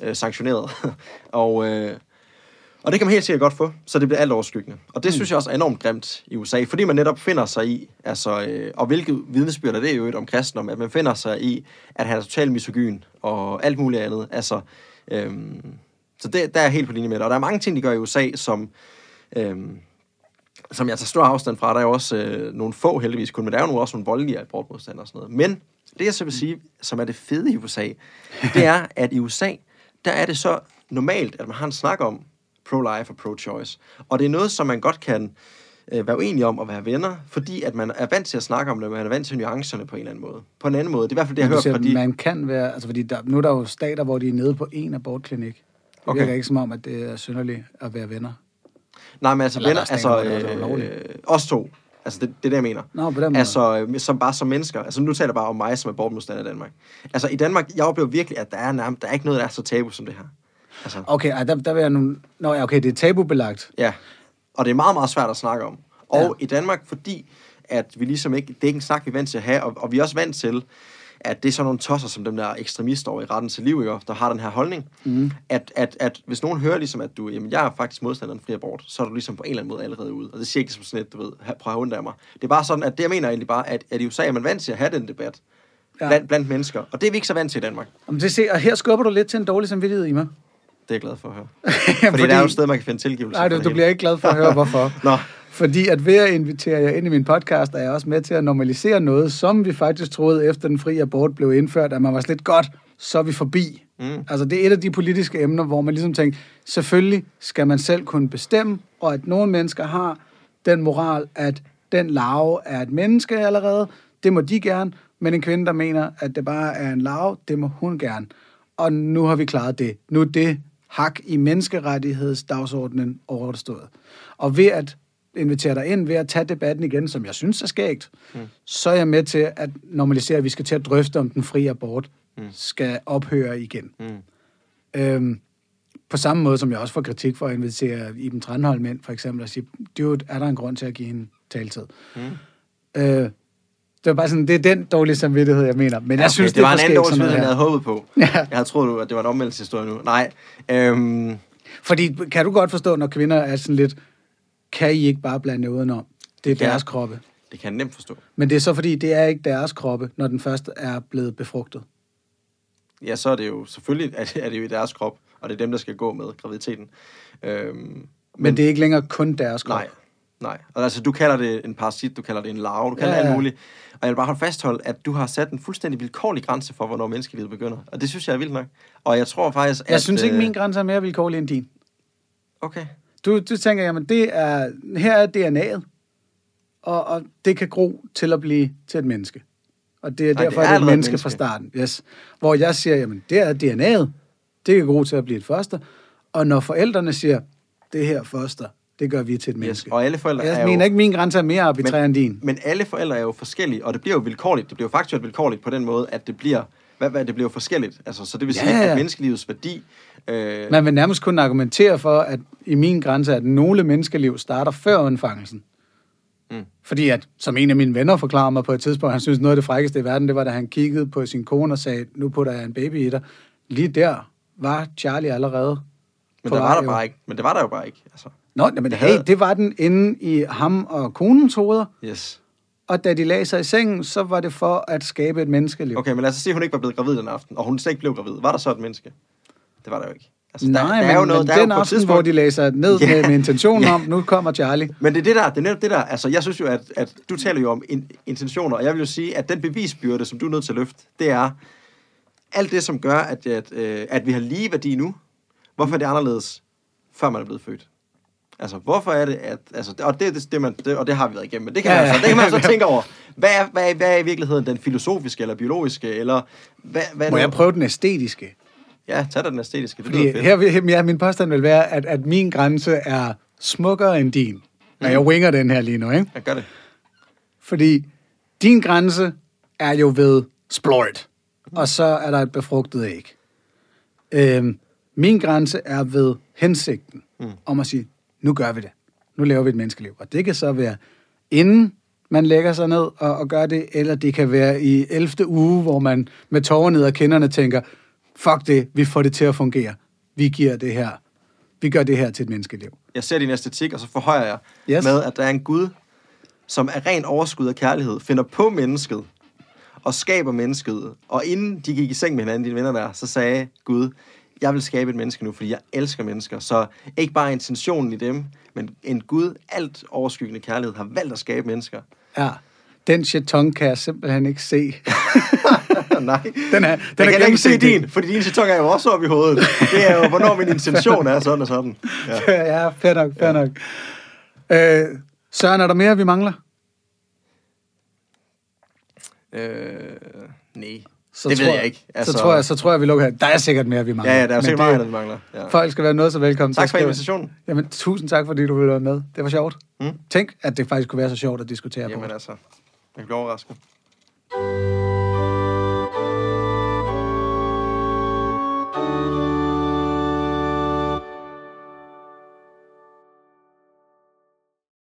øh, sanktioneret. og, øh, og det kan man helt sikkert godt få, så det bliver alt overskyggende. Og det mm. synes jeg også er enormt grimt i USA, fordi man netop finder sig i, altså, øh, og hvilket vidnesbyrd er det jo et om kristendom, at man finder sig i, at han er totalt misogyn og alt muligt andet. Altså, øh, så det, der er jeg helt på linje med det. Og der er mange ting, de gør i USA, som, øh, som jeg tager stor afstand fra. Der er jo også øh, nogle få heldigvis kun, men der er jo også nogle voldelige abortmodstandere og sådan noget. Men det, jeg så vil sige, som er det fede i USA, det er, at i USA, der er det så normalt, at man har en snak om, pro-life og pro-choice. Og det er noget, som man godt kan øh, være uenig om at være venner, fordi at man er vant til at snakke om det, man er vant til nuancerne på en eller anden måde. På en anden måde. Det er i hvert fald det, jeg har hørt fra de... Man kan være... Altså, fordi der, nu er der jo stater, hvor de er nede på en abortklinik. Det okay. virker ikke som om, at det er synderligt at være venner. Nej, men altså Eller venner... Altså, øh, øh, os to. Altså, det, det er det, jeg mener. Nå, på den altså, øh, som, bare som mennesker. Altså, nu taler jeg bare om mig, som er bortmodstander i Danmark. Altså, i Danmark, jeg oplever virkelig, at der er, nærmest, der er ikke noget, der er så tabu som det her. Altså. Okay, ej, der, der vil jeg nu... Nå, ja, okay, det er tabubelagt. Ja, og det er meget, meget svært at snakke om. Og ja. i Danmark, fordi at vi ligesom ikke... Det er ikke en snak, vi er vant til at have, og, og vi er også vant til, at det er sådan nogle tosser, som dem der ekstremister over i retten til liv, ikke, der har den her holdning, mm. at, at, at hvis nogen hører ligesom, at du, jamen jeg er faktisk modstander af en fri abort, så er du ligesom på en eller anden måde allerede ude. Og det siger ikke som sådan et, du ved, prøv at af mig. Det er bare sådan, at det jeg mener egentlig bare, at, at i USA er man vant til at have den debat ja. blandt, blandt mennesker, og det er vi ikke så vant til i Danmark. Jamen, det ser, og her skubber du lidt til en dårlig samvittighed i mig. Det er jeg glad for at høre. Fordi, Fordi der er jo et sted, man kan finde tilgivelse. Nej, du, du bliver ikke glad for at høre, hvorfor. Nå. Fordi at ved at invitere jer ind i min podcast, er jeg også med til at normalisere noget, som vi faktisk troede efter den frie abort blev indført, at man var slet godt, så er vi forbi. Mm. Altså det er et af de politiske emner, hvor man ligesom tænker, selvfølgelig skal man selv kunne bestemme, og at nogle mennesker har den moral, at den lave er et menneske allerede, det må de gerne, men en kvinde, der mener, at det bare er en lave, det må hun gerne. Og nu har vi klaret det. Nu er det hak i menneskerettighedsdagsordenen overstået. Og ved at invitere dig ind, ved at tage debatten igen, som jeg synes er skægt, mm. så er jeg med til at normalisere, at vi skal til at drøfte, om den frie abort mm. skal ophøre igen. Mm. Øhm, på samme måde, som jeg også får kritik for at invitere Iben Tranholm ind, for eksempel, og sige, dude, er der en grund til at give en taltid? Mm. Øh, Det var bare sådan, det er den dårlige samvittighed, jeg mener. Men jeg Ja, synes, det, var en anden dårlig end jeg havde håbet på. Ja. Jeg havde troet, at det var en omvendelseshistorie nu. Nej. Øhm, Fordi kan du godt forstå, når kvinder er sådan lidt, kan I ikke bare blande udenom? Det er Ja. deres kroppe. det kan jeg nemt forstå. Men det er så fordi, det er ikke deres kroppe, når den først er blevet befrugtet. Ja, så er det jo selvfølgelig, at er det jo i deres krop, og det er dem, der skal gå med graviditeten. Øhm, men, Men det er ikke længere kun deres krop. Nej, nej. Og altså, du kalder det en parasit, du kalder det en larve, du kalder Ja, det alt ja. muligt. Og jeg vil bare holde fastholde, at du har sat en fuldstændig vilkårlig grænse for, hvornår menneskelivet begynder. Og det synes jeg er vildt nok. Og jeg tror faktisk, at... Jeg synes ikke, øh, min grænse er mere vilkårlig end din. Okay. Du, du tænker, jamen det er, her er DNA'et, og, og det kan gro til at blive til et menneske. Og det er Nej, derfor, det er det er, det er et menneske, menneske. fra starten. Yes. Hvor jeg siger, jamen det er DNA'et, det kan gro til at blive et foster. Og når forældrene siger, det her foster, det gør vi til et Yes. menneske. Og alle forældre Jeg er mener jo... ikke, min grænse er mere arbitrær end din. Men alle forældre er jo forskellige, og det bliver jo vilkårligt. Det bliver jo faktuelt vilkårligt på den måde, at det bliver, hvad, hvad, det bliver jo forskelligt. Altså, så det vil sige, ja. at menneskelivets værdi... Øh, Man vil nærmest kunne argumentere for, at i min grænse, at nogle menneskeliv starter før undfangelsen. Mm. Fordi at, som en af mine venner forklarer mig på et tidspunkt, han synes noget af det frækkeste i verden, det var, da han kiggede på sin kone og sagde, nu putter jeg en baby i dig. Lige der var Charlie allerede. men der var der jo. bare ikke. Men det var der jo bare ikke. Altså, Nå, men hey, havde- det var den inde i ham og konens hoveder, yes. og da de lagde sig i sengen, så var det for at skabe et menneskeliv. Okay, men lad os sige, at hun ikke var blevet gravid den aften, og hun slet ikke blev gravid. Var der så et menneske? Det var der jo ikke. Altså, Nej, der, men, der er jo noget, men der er jo den på et aften, tidspunkt- hvor de lagde sig ned Ja. med, med intentionen Ja. om, nu kommer Charlie. Men det er det der, det er netop det der, altså jeg synes jo, at, at du taler jo om in, intentioner, og jeg vil jo sige, at den bevisbyrde, som du er nødt til at løfte, det er alt det, som gør, at, at, øh, at vi har lige værdi nu. Hvorfor er det anderledes, før man er blevet født? Altså, hvorfor er det, at... Altså, og, det, det, det, man, det, og det har vi været igennem, men det kan, Ja, man, ja. så, det kan man så tænke over. Hvad er, hvad, er, hvad er i virkeligheden den filosofiske eller biologiske, eller... Hvad, hvad Må jeg prøve den æstetiske? Ja, tag da den æstetiske, det Fordi lyder fedt. her, ja, min påstand vil være, at, at min grænse er smukkere end din. Og Mm. jeg winger den her lige nu, ikke? Jeg gør det. Fordi din grænse er jo ved splort, og så er der et befrugtet æg. Øhm, min grænse er ved hensigten mm. om at sige, nu gør vi det. Nu laver vi et menneskeliv. Og det kan så være inden man lægger sig ned og, og gør det, eller det kan være i 11. uge, hvor man med tårer ned ad kinderne tænker, fuck det, vi får det til at fungere. Vi giver det her. Vi gør det her til et menneskeliv. jeg ser din æstetik, og så forhøjer jeg yes. med, at der er en Gud, som er ren overskud af kærlighed, finder på mennesket og skaber mennesket. Og inden de gik i seng med hinanden, dine venner der, så sagde Gud, jeg vil skabe et menneske nu, fordi jeg elsker mennesker. Så ikke bare intentionen i dem, men en Gud, alt overskyggende kærlighed, har valgt at skabe mennesker. Ja. Den jeton kan jeg simpelthen ikke se. Nej, Den er, den er kan jeg ikke se din, fordi din sæton er jo også oppe i hovedet. Det er jo, hvornår min intention er sådan og sådan. Ja. ja, fair nok, fair nok. Øh, Søren, er der mere, vi mangler? Øh, nej, Så det tror, ved jeg ikke. Altså... Så, tror jeg, så tror jeg, vi lukker her. Der er sikkert mere, vi mangler. Ja, ja, der er jo sikkert meget, vi mangler. Ja. Folk skal være noget så velkommen Tak for invitationen. Jamen, tusind tak, fordi du ville være med. Det var sjovt. Mm. Tænk, at det faktisk kunne være så sjovt at diskutere på. Jamen altså, jeg bliver overrasket.